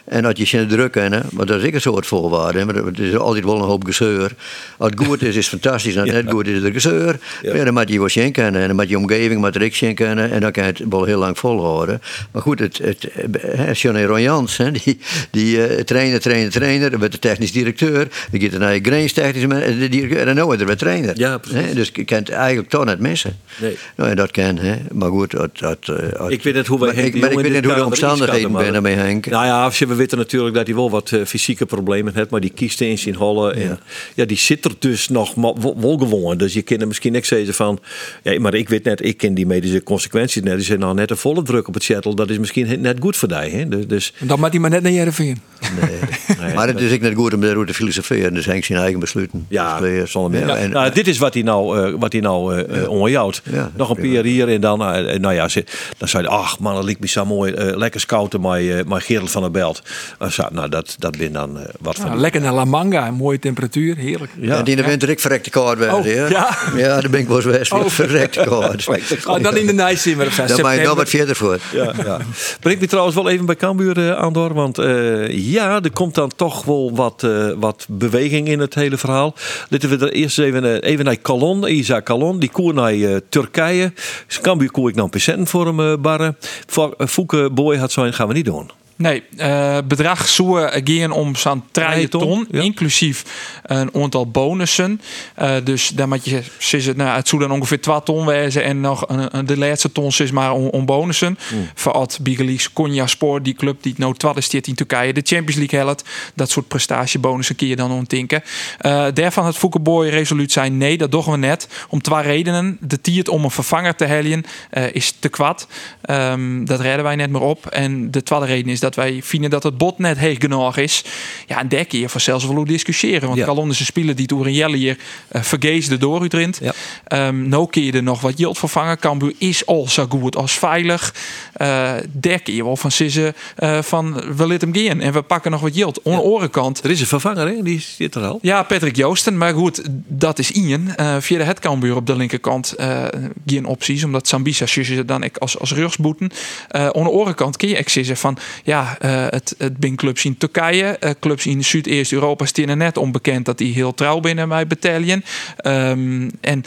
En dat je ze druk kennen, maar dat is ook een soort voorwaarde. hè, Maar het is altijd wel een hoop gezeur. Als het goed is, is het fantastisch. Als het net goed is, is er gezeur. Maar ja, dan moet je wat zien kennen. En dan moet je omgeving, moet er zien kennen. En dan kan je het wel heel lang volhouden. Maar goed, het, het, hè, Johnny Royans, hè, die, die eh, trainer, trainer, trainer. Dan werd de technisch directeur. Dan gaat er naar je Grains technisch eh, directeur. En dan wordt er weer trainer. Ja, precies. Hè, Dus je kent eigenlijk toch net missen. Nee. Nou, en dat kan, hè. Maar goed, dat... dat, eh, dat- Ik weet niet hoe wij maar Henk ik, maar ik Jong in weet niet hoe de omstandigheden binnen maar- met Henk. Nou ja, als je- we weten natuurlijk dat hij wel wat eh, fysieke problemen heeft, maar die kiest in zijn hollen. En ja, die zit er dus nog wel gewoon. Dus je kan er misschien niks zeggen van, ja, maar ik weet net, ik ken die medische consequenties net. Die zijn nou net een volle druk op het shuttle. Dat is misschien net goed voor die. Hè? Dus, dus Dan moet hij maar net naar Jereveen. Nee. maar het is ook net goed om daarover te filosoferen. Dus Henk zijn eigen besluiten. ja, Dus, zonder meer. ja, en- nou, dit is wat hij nou, eh, wat hij nou eh onjouwt. Ja, Nog een paar hier en dan, nou ja, ze, dan zei hij, ach man, dat lijkt me zo mooi. lekker scouten eh, met Gerald van der Belt. Eh, zo, nou, dat, dat ben dan eh, wat van Nou, die- lekker naar La Manga, een mooie temperatuur, heerlijk. Ja. En in de winter ik verrekte werd. Oh, hè. ja? ja, daar ben ik wel eens. Oh. Verrekte kaart. Oh, dan in de Nijsimmer. Daar mag je nog wat verder voor. Ja, ja. Breng me trouwens wel even bij Cambuur eh, aan door. Want eh, ja, er komt dan toch wel wat, eh, wat beweging in het hele verhaal. Laten we er eerst even, eh, even naar Calon, Isa Calon. Die koer naar eh, Turkije. Dus Cambuur koer ik nou patiënten voor hem eh, barren. Voor uh, Fouke Boy had zijn gaan we niet doen. Nee, eh, bedrag zou gaan om zo'n 3 Drie ton, ja. inclusief een aantal bonussen. Eh, dus dan moet je, zeggen, nou, het zou dan ongeveer 2 ton wezen en nog een, de laatste ton is maar om, om bonussen. Hmm. Voor Ad Bigelies, Konya Sport, die club die het nou twaalfde stiert in Turkije, de Champions League helpt. Dat soort prestatiebonussen kun je dan ontdenken. Eh daarvan het Foukeboy resoluut zijn, nee, dat doen we net. Om twee redenen. De tiert om een vervanger te helien eh, is te kwad. Ehm, dat redden wij net meer op. En de tweede reden is dat wij vinden dat het bot net heeg genoeg is. Ja, en daar kun je vanzelfs wel discussiëren. Want Ja. Een speler die het door een jelle hier uh, vergeesde door Utrint. Ja. Ehm, nou kun je er nog wat yield vervangen. Cambuur is al zo goed als veilig. Eh daar kun je wel van sissen eh, van we laten hem gaan. En we pakken nog wat yield. Aan de orenkant Er is een vervanger, hè? die zit er al. ja, Patrick Joosten. Maar goed, dat is Ian. Eh via de Hetkambuur op de linkerkant eh, geen opties. Omdat Sambisa dan ik als, als rugsboeten. Eh aan de orenkant kun je zeggen van... Ja, eh, het, het bin clubs in Turkije. eh, clubs in Zuid-Eerst-Europa staan net onbekend dat die heel trouw binnen mij betalen. Ehm, en...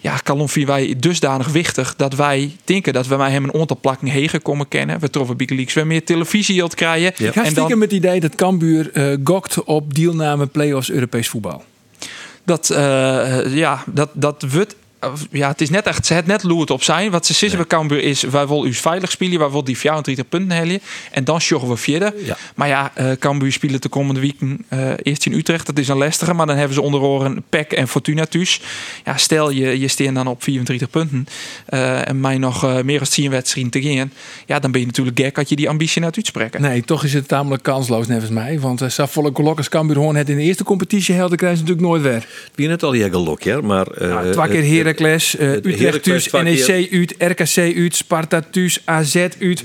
Ja, Calon vinden wij dusdanig wichtig dat wij denken dat we bij hem een aantal plakken hegen komen kennen. We troffen Big Leagues weer meer televisie krijgen. Ja. Ik ga En stiekem dan, met het idee dat Cambuur eh gokt op deelname play-offs Europees voetbal. dat, eh, ja, dat, dat wordt ja, het is net echt, ze het net loert op zijn. Wat ze zeggen bij Cambuur is, wij willen u veilig spelen, wij willen die 34 punten halen. En dan sjoggen we verder. Ja. Maar ja, uh, Cambuur spelen de komende weken uh, eerst in Utrecht. Dat is een lastige, maar dan hebben ze onder oren PEC en Fortuna thuis. Ja, stel je, je steert dan op 34 punten uh, en mij nog uh, meer dan 10 wedstrijden te gaan. Ja, dan ben je natuurlijk gek dat je die ambitie uit uitspreken. Nee, toch is het tamelijk kansloos, nevens mij. Want uh, volle Coloccus Cambuur gewoon het in de eerste competitie held, dan krijgen ze natuurlijk nooit weer. Wie net al die gelok, ja, maar... Uh, twee keer Heracles, uh, Utrecht thuis, NEC uit, RKC uit, Sparta thuis, AZ uit.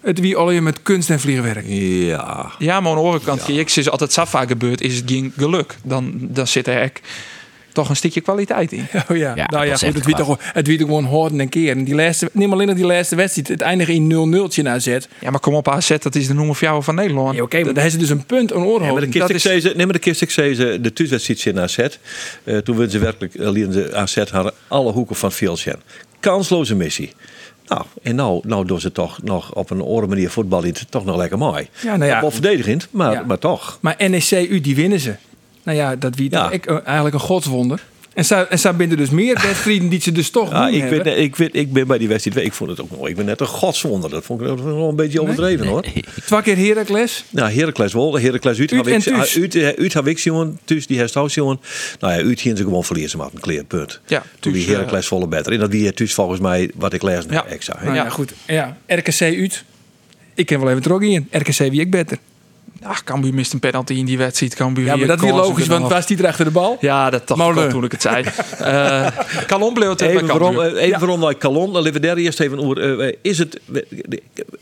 Het wie al je met kunst en vliegwerk. Ja. Ja, maar aan de andere kant, ja. ik is altijd Safa gebeurd, is het geen geluk. Dan, dan zit er echt toch een stukje kwaliteit in. Oh ja, ja nou ja, goed, het wie toch het wie gewoon hoorden en keer. En die laatste, neem alleen nog die laatste wedstrijd, het eindigt in 0-0 naar Z. Ja, maar kom op AZ, dat is de noemer voor jou van Nederland. Ja, Oké, okay, daar is dus een punt aan oorlog. Ja, maar de kist nee, maar de kist ik zei de thuiswedstrijd in AZ. Uh, toen wilden ze werkelijk, uh, ze AZ hadden alle hoeken van zijn. Kansloze missie. Nou, en nou, nou doen ze toch nog op een andere manier voetballen, toch nog lekker mooi. Ja, nou ja. Wel verdedigend, maar, ja. maar toch. Maar NEC U, die winnen ze. Nou ja, dat wie ja. ik, eigenlijk een godswonder. En zij, en zij binden dus meer wedstrijden die ze dus toch ja, ik, hebben. ben, ik, ben, ik ben bij die wedstrijd, ik vond het ook mooi. Ik ben net een godswonder. Dat vond ik wel een beetje overdreven nee? hoor. Twee keer Heracles? Ja, Heracles wel. Heracles uit. Uit en. Uit, uit heb ik jongen, thuis die herstelt jongen. Nou ja, uit hier ze gewoon verliezen maar een clear punt. Ja, Toen die Heracles uh, volle beter. En dat wie thuis volgens mij, wat ik lees, ja. extra. Nou, ja, goed. Ja, RKC uit. Ik ken wel even terug in. RKC wie ik beter. Ach, Cambuur mist een penalty in die wedstrijd. Cambuur Ja, maar dat is kansen logisch, want staat er achter de bal? Ja, dat dacht ik al toen ik het zei. Eh Kalon bleef het Even, waarom, eh, even waarom naar Calon, dan leven we daar eerst even over. eh, is, het,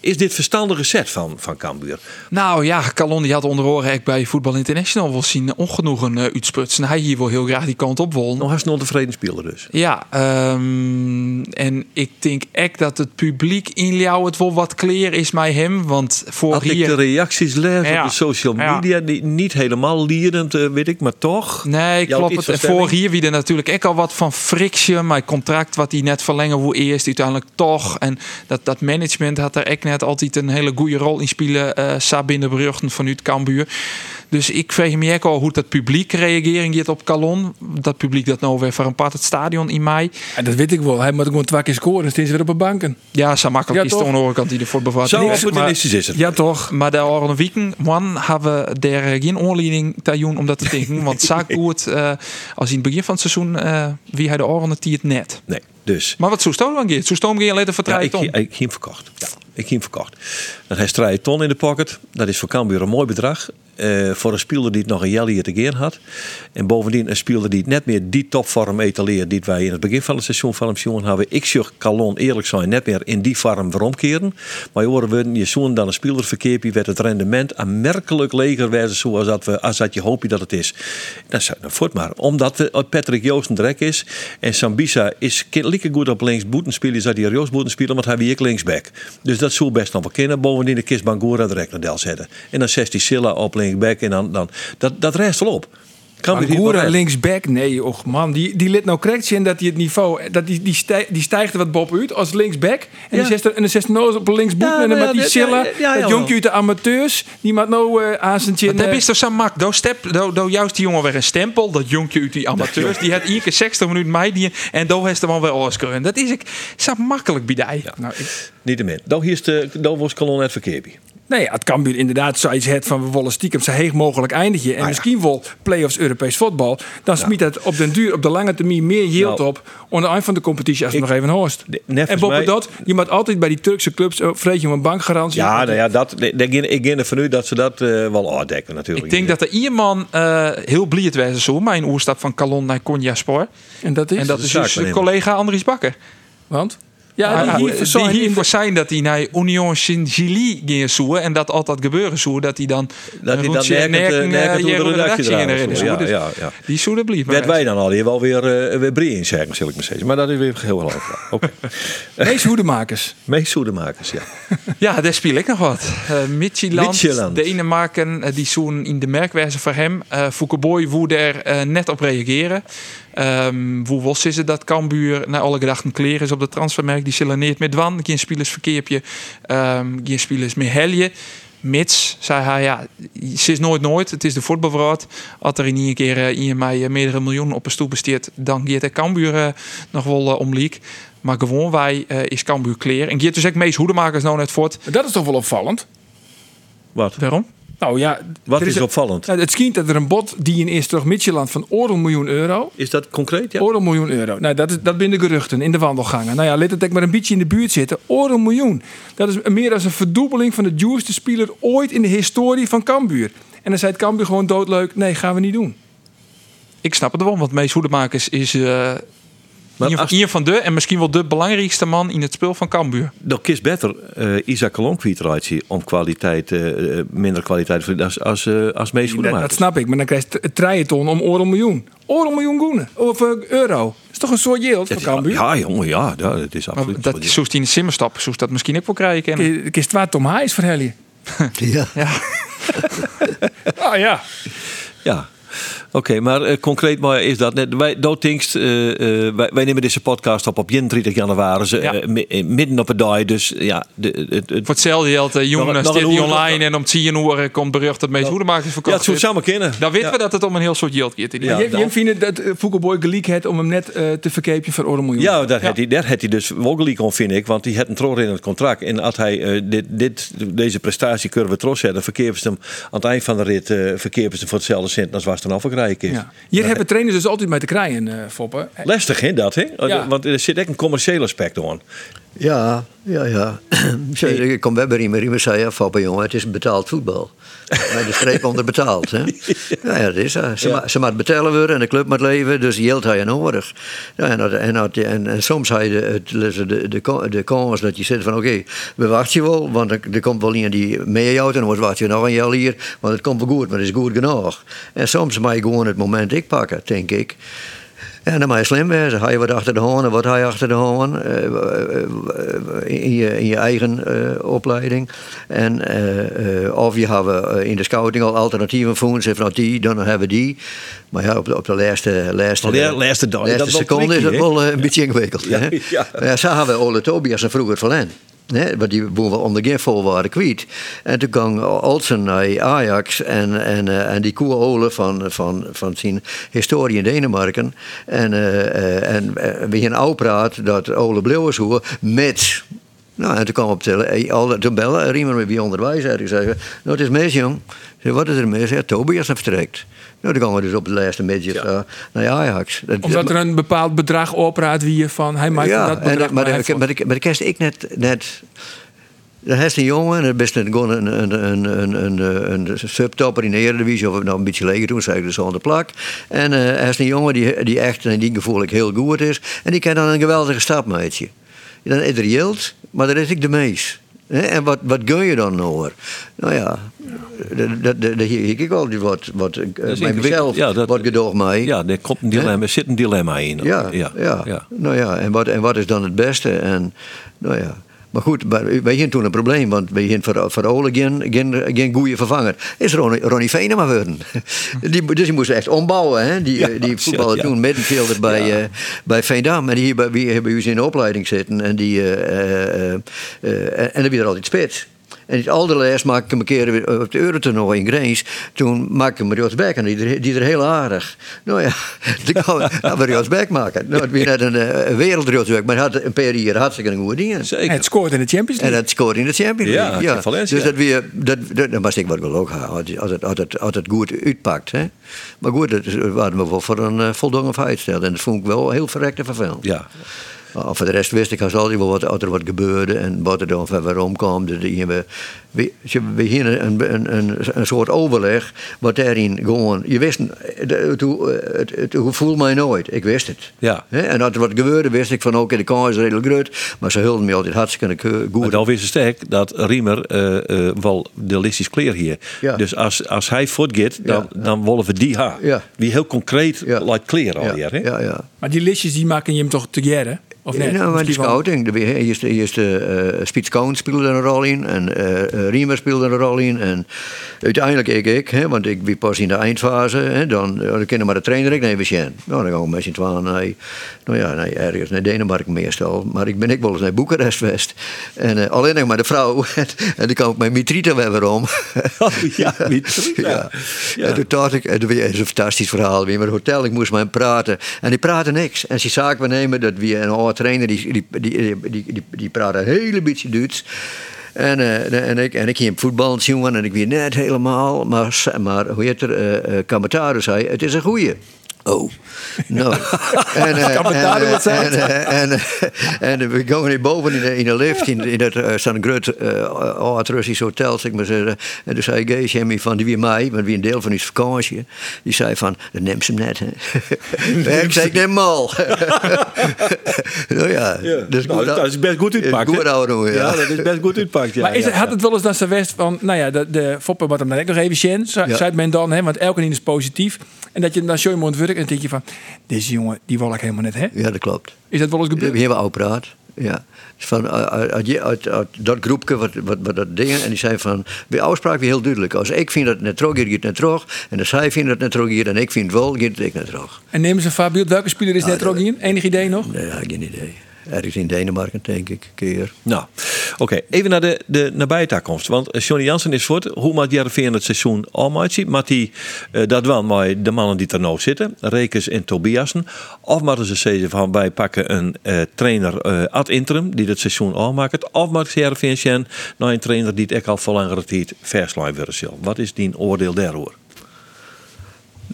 is dit verstandige set van, van Cambuur? Nou ja, Calon die had onder oren bij Voetbal International wel zien ongenoegen uh, uitsputsen. Hij hier wil heel graag die kant op wil. Nog een ontevreden speler dus. Ja, ehm, en ik denk echt dat het publiek in jou het wel wat clear is met hem. Want voor Had ik hier... de reacties lees Ja. Social media, die niet helemaal lierend, eh, weet ik, maar toch. Nee, klopt het. En hier wie er natuurlijk ook al wat van frictie. Mijn contract wat hij net verlengen hoe eerst, uiteindelijk toch. En dat, dat management had er echt net altijd een hele goede rol in spelen. eh Sabine Bruggen vanuit Cambuur. Dus ik vreeg me ook al hoe dat publiek reagering heeft op Calon. Dat publiek dat nou weer voor een part het stadion in mei. Ja, dat weet ik wel. Hij moet gewoon twee keer scoren en steeds weer op een banken. Ja, zo makkelijk Ja, is toch? de kant die ervoor bevat. Zo opportunistisch is het. Ja, toch? Maar de Oranje Wieken, man, hebben we daar geen aanleiding te doen om dat te denken. Want zaak goed, eh als in het begin van het seizoen, eh, wie hij de die het net. Nee, dus. Maar wat zo stoom dan gaat? Zo stoom je later Ja, vertrouwen ik, ik, ik heb hem verkocht. Ja, ik heb hem verkocht. Dan hij strijdt ton in de pocket. Dat is voor Cambuur een mooi bedrag. Eh, voor een speler die het nog een jaar hier te gaan had. En bovendien een speler die net meer die topvorm etaleert die wij in het begin van het seizoen van hem zien hebben. Ik zeg Calon eerlijk zijn net meer in die vorm veromkeren. Maar horen we je zoen dan een speler verkeerd werd het rendement aanmerkelijk leger wezen zoals dat we als dat je hoopje dat het is. Dan zou dan voort maar. Omdat Patrick Joost een drek is en Sambisa is lieke goed op links boeten spelen, zou die Joost boeten spelen, want hij wie ik linksback. Dus dat zou best nog wel kennen. Bovendien de kist Bangura direct naar Del zetten. En dan zet die Silla op linksback en dan, dan dat, dat rest wel op. Kan redden. linksback? Nee, och man. Die, die lid nou correct zien dat hij het niveau... Dat die, die, stij, die stijgt er wat boven uit als linksback. En Ja. dan zet en dan zet eens op een linksboek. Ja, en dan nou met ja, die ja, Silla. ja, ja, ja, dat jonkje uit de amateurs. Die maakt nou eh aan zijn chin... Dat is toch zo mak. Do step, do, do juist die jongen weer een stempel. Dat jonkje uit die amateurs. Die had één keer 60 minuten mij die en do heeft er wel weer oorskuren. Dat is ik zo makkelijk bij die. nou, ik- Niet te min. Dan hier is de dan was Calon net verkeerd. Nee, het kan inderdaad zoiets het van we willen stiekem zo heeg mogelijk eindigen. Ah, En misschien wel play-offs Europees voetbal. Dan smiet het op den duur, op de lange termijn meer yield Nou. op. Aan het eind van de competitie als het Ik- nog even hoorst. De- En boven dat, je moet altijd bij die Turkse clubs uh, vreet je om een bankgarantie. Ja, nou ja, dat, ik ging- ik ging er van u dat ze dat eh, wel uitdekken natuurlijk. Ik denk dat er iemand eh heel blij het wezen zo. Mijn oerstap van Calon naar Konya Sport. En dat is. En dat de is zaak dus collega Andries Bakker. Want? Ja, die hier voor zijn dat hij naar Union Saint-Gilles ging zoeken. En dat altijd gebeuren zo. Dat hij dan Dat hij dan roetje- nerkend, eh, eh, door de redactie. Ja, Dus ja, ja. Die zoede blief. Werd wij dan al hier wel weer, eh weer brie in zeggen, zal ik maar zeggen. Maar dat is weer heel lang. Oké. Meest hoedemakers. Meest soedemakers, ja. Ja, daar speel ik nog wat. Uh, Midtjylland, Midtjylland. Denemarken, eh, die zoen in de merkwijze voor hem. Uh, Boy woe daar eh, net op reageren. Um, hoe was is het dat Cambuur naar alle gedachten kleren is op de transfermarkt? Die zullen niet met wan, geen spelers verkeerpje, um, geen spelers meer helje. Mits, zei hij, ja, ze is nooit nooit. Het is de voetbalverraad. Als er in een keer uh, in mij uh, meerdere miljoenen op een stoel besteedt, dan gaat de Cambuur uh, nog wel uh, om leak. Maar gewoon wij uh, is Cambuur kleer. En gaat dus ook meest hoedemakers nou net voort. Dat is toch wel opvallend? Wat? Waarom? Nou ja, Wat is opvallend? Nou, het schijnt dat er een bod die in eerst terug Midtjylland van oorlog miljoen euro. Is dat concreet? Ja. Oorlog miljoen euro. Nou, dat, is, dat binnen geruchten in de wandelgangen. Nou ja, let het ik maar een beetje in de buurt zitten. Oorlog miljoen. Dat is meer dan een verdubbeling van de duurste speler ooit in de historie van Cambuur. En dan zei het Cambuur gewoon doodleuk. Nee, gaan we niet doen. Ik snap het wel, want Mees Hoedemakers is uh, Maar als- een van de en misschien wel de belangrijkste man in het spel van Cambuur. Dan kiest beter eh Isaac zien om kwaliteit, eh, eh, minder kwaliteit als, als, eh, als meest Dat, dat snap ik. Maar dan krijg je het triaton om oorlog miljoen. Oorlog miljoen goenen. Of euro. Dat is toch een soort yield Dat voor is- Cambuur? ja, jongen, ja, ja, dat is Maar absoluut. dat is zoals die in de simmerstap, zoals dat misschien ook wel krijgen kies twee Tom Hayes voor Helly. Ja. Ah ja. Ja. Oké, maar eh, concreet maar is dat net. Wij, doodtingst, eh, eh, wij, wij nemen deze podcast op op 31 januari, ze, Ja. eh, midden op het dag. Dus ja, de, het, het, Voor hetzelfde geld, uh, staat een die online en om 10 uur komt bericht dat Mees Hoedemakers ja, verkocht het zou samen kennen. Dan weten Ja. we dat het om een heel soort yield gaat. Ja. je, vindt dat uh, Boy gelijk had om hem net te verkepen voor oorlog miljoen. Ja, daar had hij, daar had hij dus wel om, vind ik. Want die had een troor in het contract. En als hij dit, dit, deze prestatiecurve trots had, dan verkeerden ze hem aan het eind van de rit uh, verkeerden ze hem voor hetzelfde cent als was dan afgekregen is. Ja. Hier hebben trainers dus altijd mee te krijgen, eh Foppen. Lastig, hè, dat, hè? Ja. Want er zit echt een commerciële aspect aan. Ja, Ja, ja. Ik kom bij Riemer. Riemer zei, ja, papa jongen, het is betaald voetbal. Maar de streep onder betaald. Hè? Ja, ja, dat is dat. Ze, ma- ze betalen worden en de club moet leven, dus die geld had je nodig. Ja, en, dat- en, dat- en, en soms had je het, de, de, de, de kans dat je zegt van oké, we wachten je wel, want er, er komt wel iemand die meejouwt en dan wacht je nog een jaar hier, want het komt wel goed, maar het is goed genoeg. En soms moet je gewoon het moment ik pakken, denk ik. En dan moet je slim wezen. Ga je wat achter de hoorn, wat ga je achter de hoorn eh, in, je, in je eigen eh, opleiding. En, eh, eh, of je hebt eh, in de scouting al alternatieven. Zeg van nou, die, dan hebben we die. Maar ja, op de, op de laatste, laatste, ja, laatste laatste seconde is het wel eh, een beetje ingewikkeld. Ja, ja. Maar ja, zo hebben we Ole Tobias en vroeger verlen. Want die boeren onder geen voorwaarden kwijt. En toen kwam Olsen naar Ajax en, en, eh, en die koe Ole van, van, van zijn historie in Denemarken. En, eh, en we gingen dat Ole Bleuwershoer met... Nou, en toen kwam op de, eh, al- toen bellen Riemer me bij onderwijs uit. Ik zei, nou, het is mis, jong. Zei, wat is er mis? Ja, Tobias heeft vertrekt. Nou, dan gaan we dus op de laatste midget eh, naar Ajax. Dat- Omdat er een bepaald bedrag opraad wie je van hij maakt ja, dat bedrag. en, maar, hij maar, maar, maar, maar kerst ik net, net dan is een jongen, en dat is net gewoon een, een, een, een, een, een subtopper in de Eredivisie, of nou een beetje leger toen, zei ik dus aan de plak. En eh hij is een jongen die, die echt en die gevoelig heel goed is. En die kan dan een geweldige stap maken. Dan is er yield, maar dat is ik de meest. Hè, En wat, wat gun je dan over? Nou ja, dat, hier ik altijd wat, wat eh, bij ingewikkeld. mezelf Ja, dat- wat gedoog mee. Ja, er komt een dilemma, er zit een dilemma in. Ja, ja, Nou ja, en wat, en wat is dan het beste? En, nou ja. Maar goed, maar wij hadden toen een probleem, want wij hadden voor, voor Ole geen, geen, geen goede vervanger. Is Ronnie, Ronnie Venema worden. die, dus die moest echt ombouwen. Hè? Die, Ja, die voetbalde ja. toen middenvelder bij, Ja. eh, bij Veendam. En die hier bij, wie hebben u in de opleiding zitten. En die, eh, eh, eh, en dan weer er altijd spits. En het allerlaatst maak ik hem een keer weer op de Eurotoernooi in Greens. Toen maak ik hem Joost Beck en die, die er heel aardig. Nou ja, toen gaan we, Beck maken. Nou, het was net een, eh, een maar hij had een paar jaar hartstikke een goede dingen. En Zeker. het scoort in de Champions En League. dat scoort in de Champions Ja, League. tegen Valencia. Dus dat weer, dat, dat, dat was ik wat wel ook gaan, als het, als het, als het, als het goed uitpakt. Hè. Maar goed, dat waren we wel voor een uh, voldongen feit stellen. En dat vond ik wel heel verrekte vervelend. Ja. Voor de rest wist ik als altijd wel wat, er wat gebeurde en wat er dan van waarom kwam. We, we, we, beginnen een, een, een, een soort overleg, wat daarin gewoon. Je wist, het, het, het, het gevoel mij nooit, ik wist het. Ja. Hè, En als er wat gebeurde, wist ik van oké, de kans is redelijk groot. Maar ze hulden me altijd hartstikke Maar goed. dan wist ze sterk dat Riemer eh, eh, wel de listisch kleer hier. Ja. Dus als, als hij voortgaat, dan, Ja. dan willen we die ha. Ja. Die heel concreet Ja. laat kleren al ja, hier. Hè? ja, ja. Maar die listjes die maken je hem toch te jaren? Of net? Ja, nou, maar de wel- scouting, de, eerste, eerste uh, Koon speelde er een rol in en uh, Riemer speelde er een rol in. En uiteindelijk ik, ik hè, want ik ben pas in de eindfase, hè, dan, dan kennen maar de trainer ik neem eens Nou, dan gaan we met z'n tweeën naar, nou ja, naar, ergens naar Denemarken meestal. Maar ik ben ik wel eens naar Boekarest geweest. En uh, alleen nog maar de vrouw. en dan kwam ik met Mitrita weer om. Oh, ja, Mitrita. ja. Ja. En toen dacht ik, dat is een fantastisch verhaal. Weer met het hotel, ik moest met hem praten. En die praatte niks. En ze zaak we nemen dat we een oude trainer, die, die, die, die, die, die praatte een hele beetje Duits. En, uh, en, ik, en ik ging voetbal jongen en ik weet net helemaal. Maar, maar hoe heet er, uh, Kamataro zei, het is een goeie. Oh, nou. en, uh, Kamataro, wat zei en, en, en, we komen hier boven in de, in de lift. In, in het uh, zo'n groot uh, oud Russisch hotel, zeg maar zeggen. En toen zei Gees Jimmy van, die weer mij, want wie een deel van is vakantie. Die zei van, dat neemt ze hem net, hè. ik zei, ik neem hem al. nou ja, Ja. dus Nou, goed, dat is best goed uitpakt. Goed oude, ja. Ja, dat is best goed uitpakt. Ja, maar is, had ja. het wel eens dat ze wist van, nou ja, de, de foppen wat hem dan ook nog even zien, Ja. zei men dan, hè, want elke ding is positief. En dat je dan show je mond en denk je van, deze jongen, die wil ik helemaal net, hè? Ja, dat klopt. Is dat wel eens We gebeurd? hebben oud praat. Ja. Dus van, uit, uit, uit- dat groepje, wat, wat, wat dat dingen, en die zei van, bij afspraak weer heel duidelijk. Als ik vind dat het net terug gaat, het net terug. En als zij vindt dat het net terug gaat, en ik vind het wel, gaat het ik net terug. En nemen ze Fabio, welke speler is net er ook in? Enig idee nog? Nee, ja, geen idee. Ergens in Denemarken, denk ik, een keer. Nou, oké. Even naar de, de nabije toekomst. Want eh, Johnny Jansen is voort. Hoe maakt Jereveen het seizoen al maatje? Maakt hij eh, dat wel met de mannen die er nou zitten? Rekens en Tobiasen. Of moeten ze zeggen van wij pakken een eh, trainer eh, ad interim die het seizoen al maakt? Of maakt zijn nou een trainer die het echt al voor langere tijd verslaan willen zal? Wat is die oordeel daarover?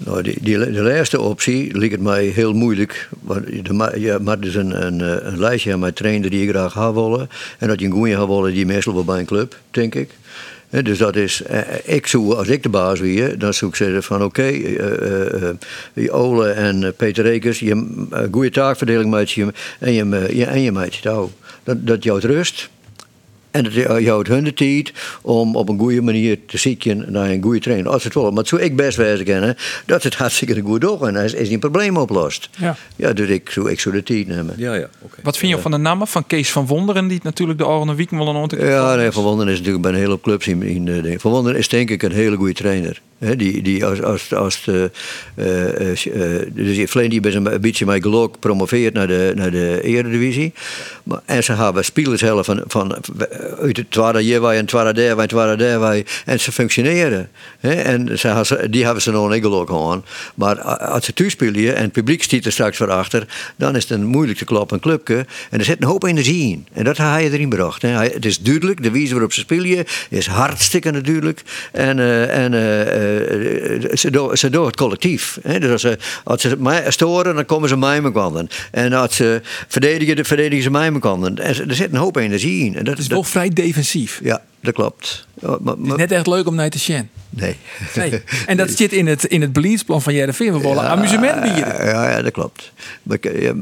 Nou, die, die, de laatste optie lijkt het mij heel moeilijk. Want je ma- je moet dus een, een, eh, een lijstje hebben met trainer die je graag gaan willen. En dat je een goeie gaat willen die meestal wel bij een club, denk ik. Dus dat is, eh, ik zou, als ik de baas wie, dan zou ik zeggen van oké, eh, eh, eh, Ole en Peter Rekers, je uh, goede taakverdeling met je en je, en je maakt je touw. Dat, dat jouwt rust. En het houdt hun de tijd om op een goede manier te zieken naar een goede trainer. Als het wel, maar zo ik best wijzen kennen, dat het hartstikke goed doet en is, is die probleem oplost. Ja. Ja, dus ik zou, ik zou de tijd nemen. Ja, ja. oké. Wat vind je van de namen van Kees van Wonderen, die het natuurlijk de Oranje Week wel een ontdekking Ja, nee, Van Wonderen is natuurlijk bij een hele hoop clubs in, in eh. Van Wonderen is denk ik een hele goede trainer. Die, die als, als, als de, eh, eh, eh, dus die bij zijn beetje met geluk promoveert naar de, naar de Eredivisie. Maar, en ze hebben spelers zelf van, van uit het tweede jaar en tweede en tweede en ze functioneren. En ze, die hebben ze nog niet geluk aan. Maar als ze toespelen en het publiek stiet er straks voor achter, dan is het een moeilijk te kloppen clubje. En er zit een hoop energie in. En dat je erin. Hij- Het is duidelijk, de wijze waarop ze spelen is hartstikke natuurlijk. En, en ze, doen, ze doen het collectief. Hè. Dus als ze, als ze mij storen, dan komen ze mij kanten. En als ze verdedigen, dan verdedigen ze mij kanten. Er zit een hoop energie in. En dat Het is dat- wel vrij defensief. Ja, dat klopt. Ja, maar, Het is net echt leuk om naar te zien. nee. Nee. En dat zit in het, in het beleidsplan van Jereveen. We willen amusement bieden. Ja, ja, dat klopt. Maar, ik- ja,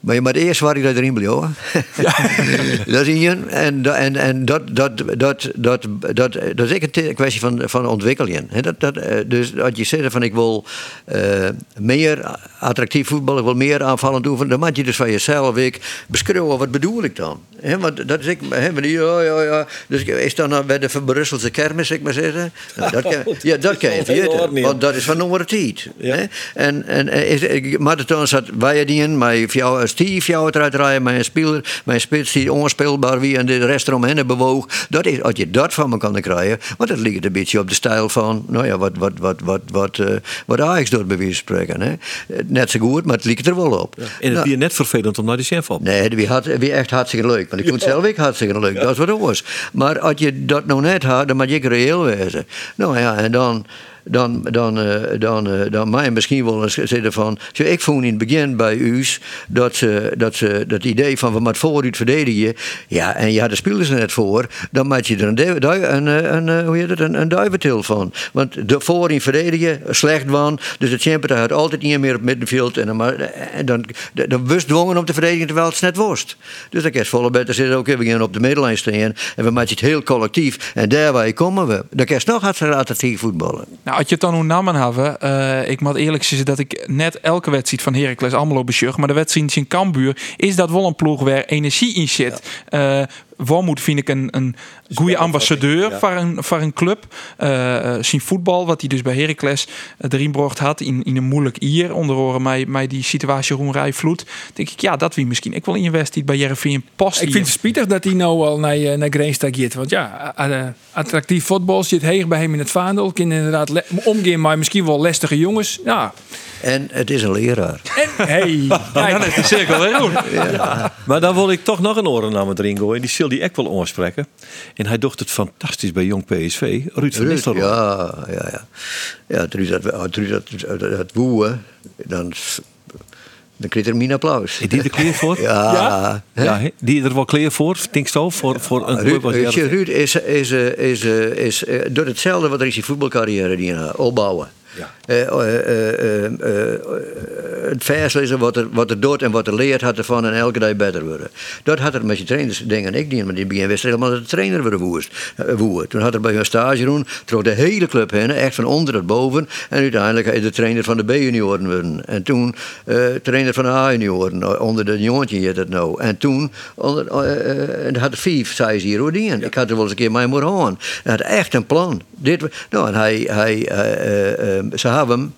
maar je moet eerst waar ik dat erin bleef. dat is een. En, en, en dat, dat, dat, dat, dat, dat is echt een kwestie van, van ontwikkelen. Hè, dat, dat, eh, dus als je zegt van ik wil eh, meer attractief voetbal, ik wil meer aanvallend oefenen, dan moet je dus van jezelf ik beschrijven wat bedoel ik dan. Hè, want dat is ik, hè, maar die, ja, ja, ja. Dus ik- is dan bij de Van Brusselse kermis, ik maar zeggen. Nou, dat kan, ja, dat kan je weten, want dat is van andere tijd. Ja. Hè? En, en eh, ik- marathon zat wij die in, jou als die jou eruit rijden, een speler, een spits die onspeelbaar wie en de rest eromheen bewoog. Dat is, als je dat van me kan krijgen, want dat ligt een beetje op de stijl van, nou ja, wat, wat, wat, wat, wat, eh, wat Ajax doet bij wijze van spreken. Hè? Eh, Net zo goed, maar het ligt er wel op. En het Nou, weer net vervelend om naar die chef op. Nee, wie had wie echt hartstikke leuk. Want ik vond het zelf ook hartstikke leuk. Dat is wat anders. Maar als je dat nou net had, dan moet je reëel wezen. Nou ja, en dan. Dan, dan, eh, dan, eh, dan mij misschien wel eens zitten van. Ik vond in het begin bij u's dat ze dat, ze, dat idee van we moeten vooruit verdedigen. Ja, en je had de spelers er net voor. Dan maak je er een, du- du- een, eh, hoe een, een duiventil van. Want de voorin verdedigen, slecht van. Dus de champion had altijd niet meer op middenveld. En dan, dan, dan dwongen om te verdedigen terwijl het net worst. Dus kan je volle beter zitten. We gaan op de middellijn staan. En we maken het heel collectief. En daarbij komen we. Dan je nog hartstikke attractief voetballen. Nou, als je het dan hoe namen hebben, eh, ik moet eerlijk zeggen dat ik net elke wedstrijd van Heracles Almelo besjug, maar de wedstrijd in Cambuur is dat wel een ploeg waar energie in zit. Eh Wormoed vind ik een, een goede ambassadeur ja. voor, een, voor een club. Eh eh, zien voetbal, wat hij dus bij Heracles uh, erin bracht had in, in een moeilijk jaar, onder andere mij, mij die situatie Roemerij vloed. Denk ik, ja, dat wie misschien. Ik wil in je wedstrijd bij Jereveen past. Ik vind het spietig dat hij nou al naar, eh, naar Greenstag gaat. Want ja, attractief voetbal zit heeg bij hem in het vaandel. Kan inderdaad omgaan, maar misschien wel lastige jongens. Ja. En het is een leraar. En hey, dan kijk, is de cirkel weer rond. Maar dan wil ik toch nog een orennaam erin gooien. Die zal die echt wel aanspreken. En hij docht het fantastisch bij Jong PSV. Ruud van Nistelrooy. ja, ja, ja. Ja, Ruud dat, als Ruud dat, dat woeën, dan, dan je er mijn applaus. Is die er klaar voor? Ja, Ja? die er wel klaar voor, denk je zo? Voor, voor een club Ruud, als je, Heerenveen? Ruud is, is, is, is, is, is doet hetzelfde wat er is die voetbalcarrière die hij opbouwen. Eh, eh, eh, het vers lezen wat er, wat er doet en wat er leert had ervan en elke dag beter worden. Dat had er met je trainers dingen ik niet, maar die begin wist helemaal dat de trainer weer woest. woe. Toen had er bij hun stage doen, trok de hele club heen, echt van onder tot boven. En uiteindelijk is de trainer van de B-junioren worden. En toen eh, trainer van de A-junioren, onder de jongetje heet het nou. En toen, onder, eh, en had vijf, zei ze hier, Ik had er wel eens een keer mee moeten gaan. Hij had echt een plan. Dit, nou, en hij, hij, ze hebben hem,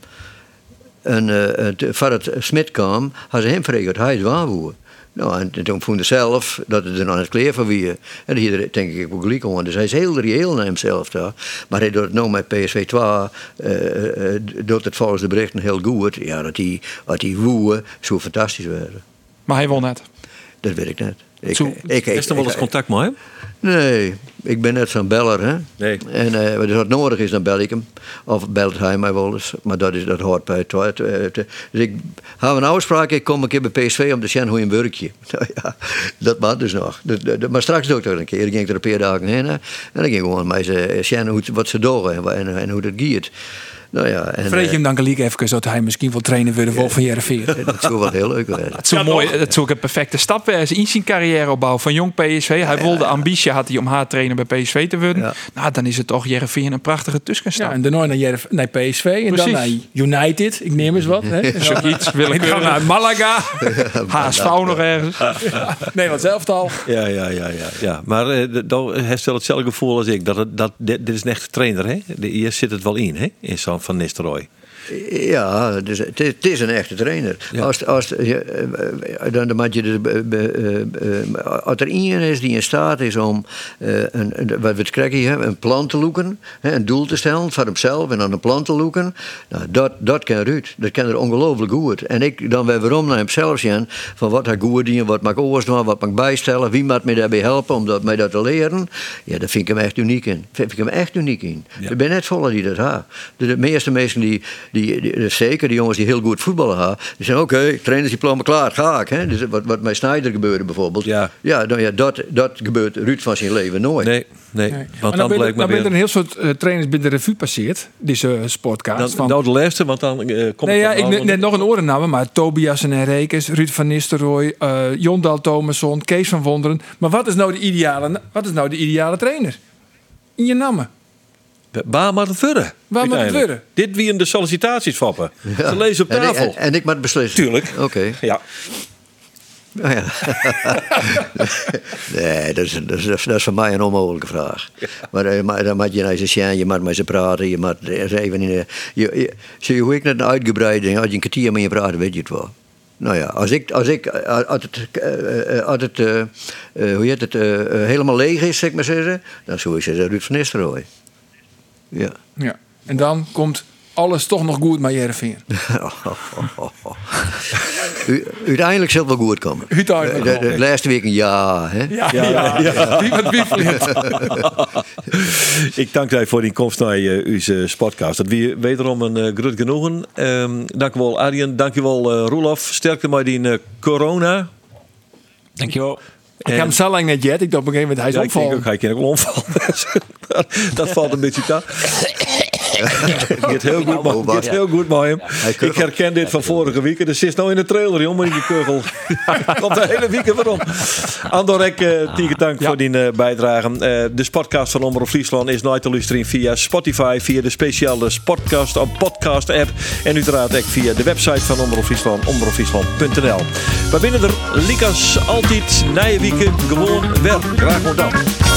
en uh, voor het Smit kwam, hadden ze hem gevraagd, hij is waarvoer. Nou, en toen vond hij zelf dat het er nog het kleer van wie. En hier denk ik ook gelijk aan. Dus hij is heel reëel naar hemzelf daar. Maar hij doet het nou met PSV 2, uh, doet het volgens de berichten heel goed. Ja, dat hij, dat woe zo fantastisch werden. Maar hij wil net. Dat weet ik net. Ik, Zo- ik, ik, Is er wel eens contact met hem? Nee, ik ben net zo'n beller, hè. Nee. En eh, als het nodig is, dan bel ik hem. Of belt hij mij wel eens. Maar dat, is, dat hoort bij het. het- het- Dus ik heb een afspraak, ik kom een keer bij PSV om te zien hoe je een werkje. Nou ja, dat mag dus nog. Dat- dat- maar straks doe ik dat een keer. Ik ging er een paar dagen heen. hè. En dan ging ik gewoon mij ze zien wat ze doen en, en, en hoe dat gaat. Nou ja, en, Vreet je eh, hem dan gelijk even dat hij misschien wel trainen willen voor van Jereveen. dat zou wel heel leuk zijn. Het zou, mooi, het zou ook een perfecte stap zijn in zijn carrièreopbouw van jong PSV. Hij wilde ambitie had hij om haar trainer bij PSV te worden. Ja. Nou, dan is het toch Jereveen een prachtige tussenstap. Ja, en daarna naar, Jerv naar PSV en dan naar. United. Ik neem eens wat. Hè. Zoiets En dan willekeurig. naar Malaga. HSV nog ergens. Nederlands elftal. Ja, ja, ja, ja. ja. Maar eh, dan heeft wel hetzelfde gevoel als ik. Dat, het, dat, dit, dit is een echte trainer, hè? De, hier zit het wel in, hè? In zo'n Van Nistelrooy. Ja, dus het, is, het is een echte trainer. Ja. Als, als, je, eh, dan, dan moet je de, be- be- eh, eh, als er iemand is die in staat is om eh, een, wat we het krijgen hebben, een plan te loeken, een doel te stellen voor hemzelf en dan een plan te loeken, nou, dat, dat kan Ruud. Dat kan er ongelooflijk goed. En ik dan weer waarom naar hemzelf zien, van wat hij goed doen, wat mag ik oorstaan, wat mag ik bijstellen, wie moet mij daarbij helpen om dat, mij dat te leren. Ja, daar vind ik hem echt uniek in. Vind ik hem echt uniek in. Ja. Ik ben net voller die dat ha. De, de meeste mensen die, die, die- dus zeker die jongens die heel goed voetballen ha, die zeggen oké, trainersdiploma klaar, ga ik. Hè? Dus wat, wat met Snyder gebeurde bijvoorbeeld. Ja. Ja, nou ja dat, dat gebeurt Ruud van zijn leven nooit. Nee, nee. Nee. Want Maar dan blijkt dan maar ben er een heel soort eh, trainers binnen de revue passeerd. Deze uh, sportcast. Dan, van, nou de laatste, want dan eh, komt nee, ja, ik net, net nog een orennamen, maar Tobias en Rekens, Ruud van Nistelrooy, eh Jondal Thomasson, Kees van Wonderen. Maar wat is nou de ideale, wat is nou de ideale trainer? In je namen. Waar moet het worden? Waar moet het? Dit wie in de sollicitaties vappen. Ze lezen op En ik, tafel. en, en ik moet beslissen. Tuurlijk. Oké. Ja. Nou ja. nee, dat is, dat, is, dat is voor mij een onmogelijke vraag. Maar, eh, maar dan moet je naar ze zien, je moet met ze praten, je moet even in de, je, je, Zie je hoe ik net een uitgebreide, als je een kwartier met je praat, weet je het wel. Nou ja, als ik, als ik, eh, als het, eh, als het eh, eh, hoe heet het, helemaal leeg is, zeg maar zeggen, dan zou ik zeggen Ruud van Nistelrooy. Ja. Ja. En dan komt alles toch nog goed met Jereveen. U, uiteindelijk zal het wel goed komen. Uiteindelijk De, de, de laatste week een ja, hè? Ja, ja, ja. Die wat wiefelt. Ik dank u voor die komst naar uh, uw podcast. Dat wie wederom een uh, groot genoegen. Um, dank u wel Arjen, dank u wel uh, Roelof. Sterkte met die uh, corona. Dankjewel. Ik heb hem zo lang net jet. Ik dacht op een gegeven moment, hij is ja, opvallen. Ik denk ook, hij kan ook wel omvallen. dat valt een beetje te. Het gaat heel goed, man. Gaat heel goed met hem. Ik herken dit van vorige week. Dus is nou in de trailer, jongen, in die kugel. Komt de hele week waarom. Andorek, uh, tieke dank ja. voor die uh, bijdrage. Uh, de podcast van Omroep Friesland is nooit te luisteren via Spotify, via de speciale Sportcast of podcast app. En uiteraard ook via de website van Omroep Friesland, omroepfriesland.nl. We binnen er, Likas, altijd, na je gewoon weer. Graag gedaan.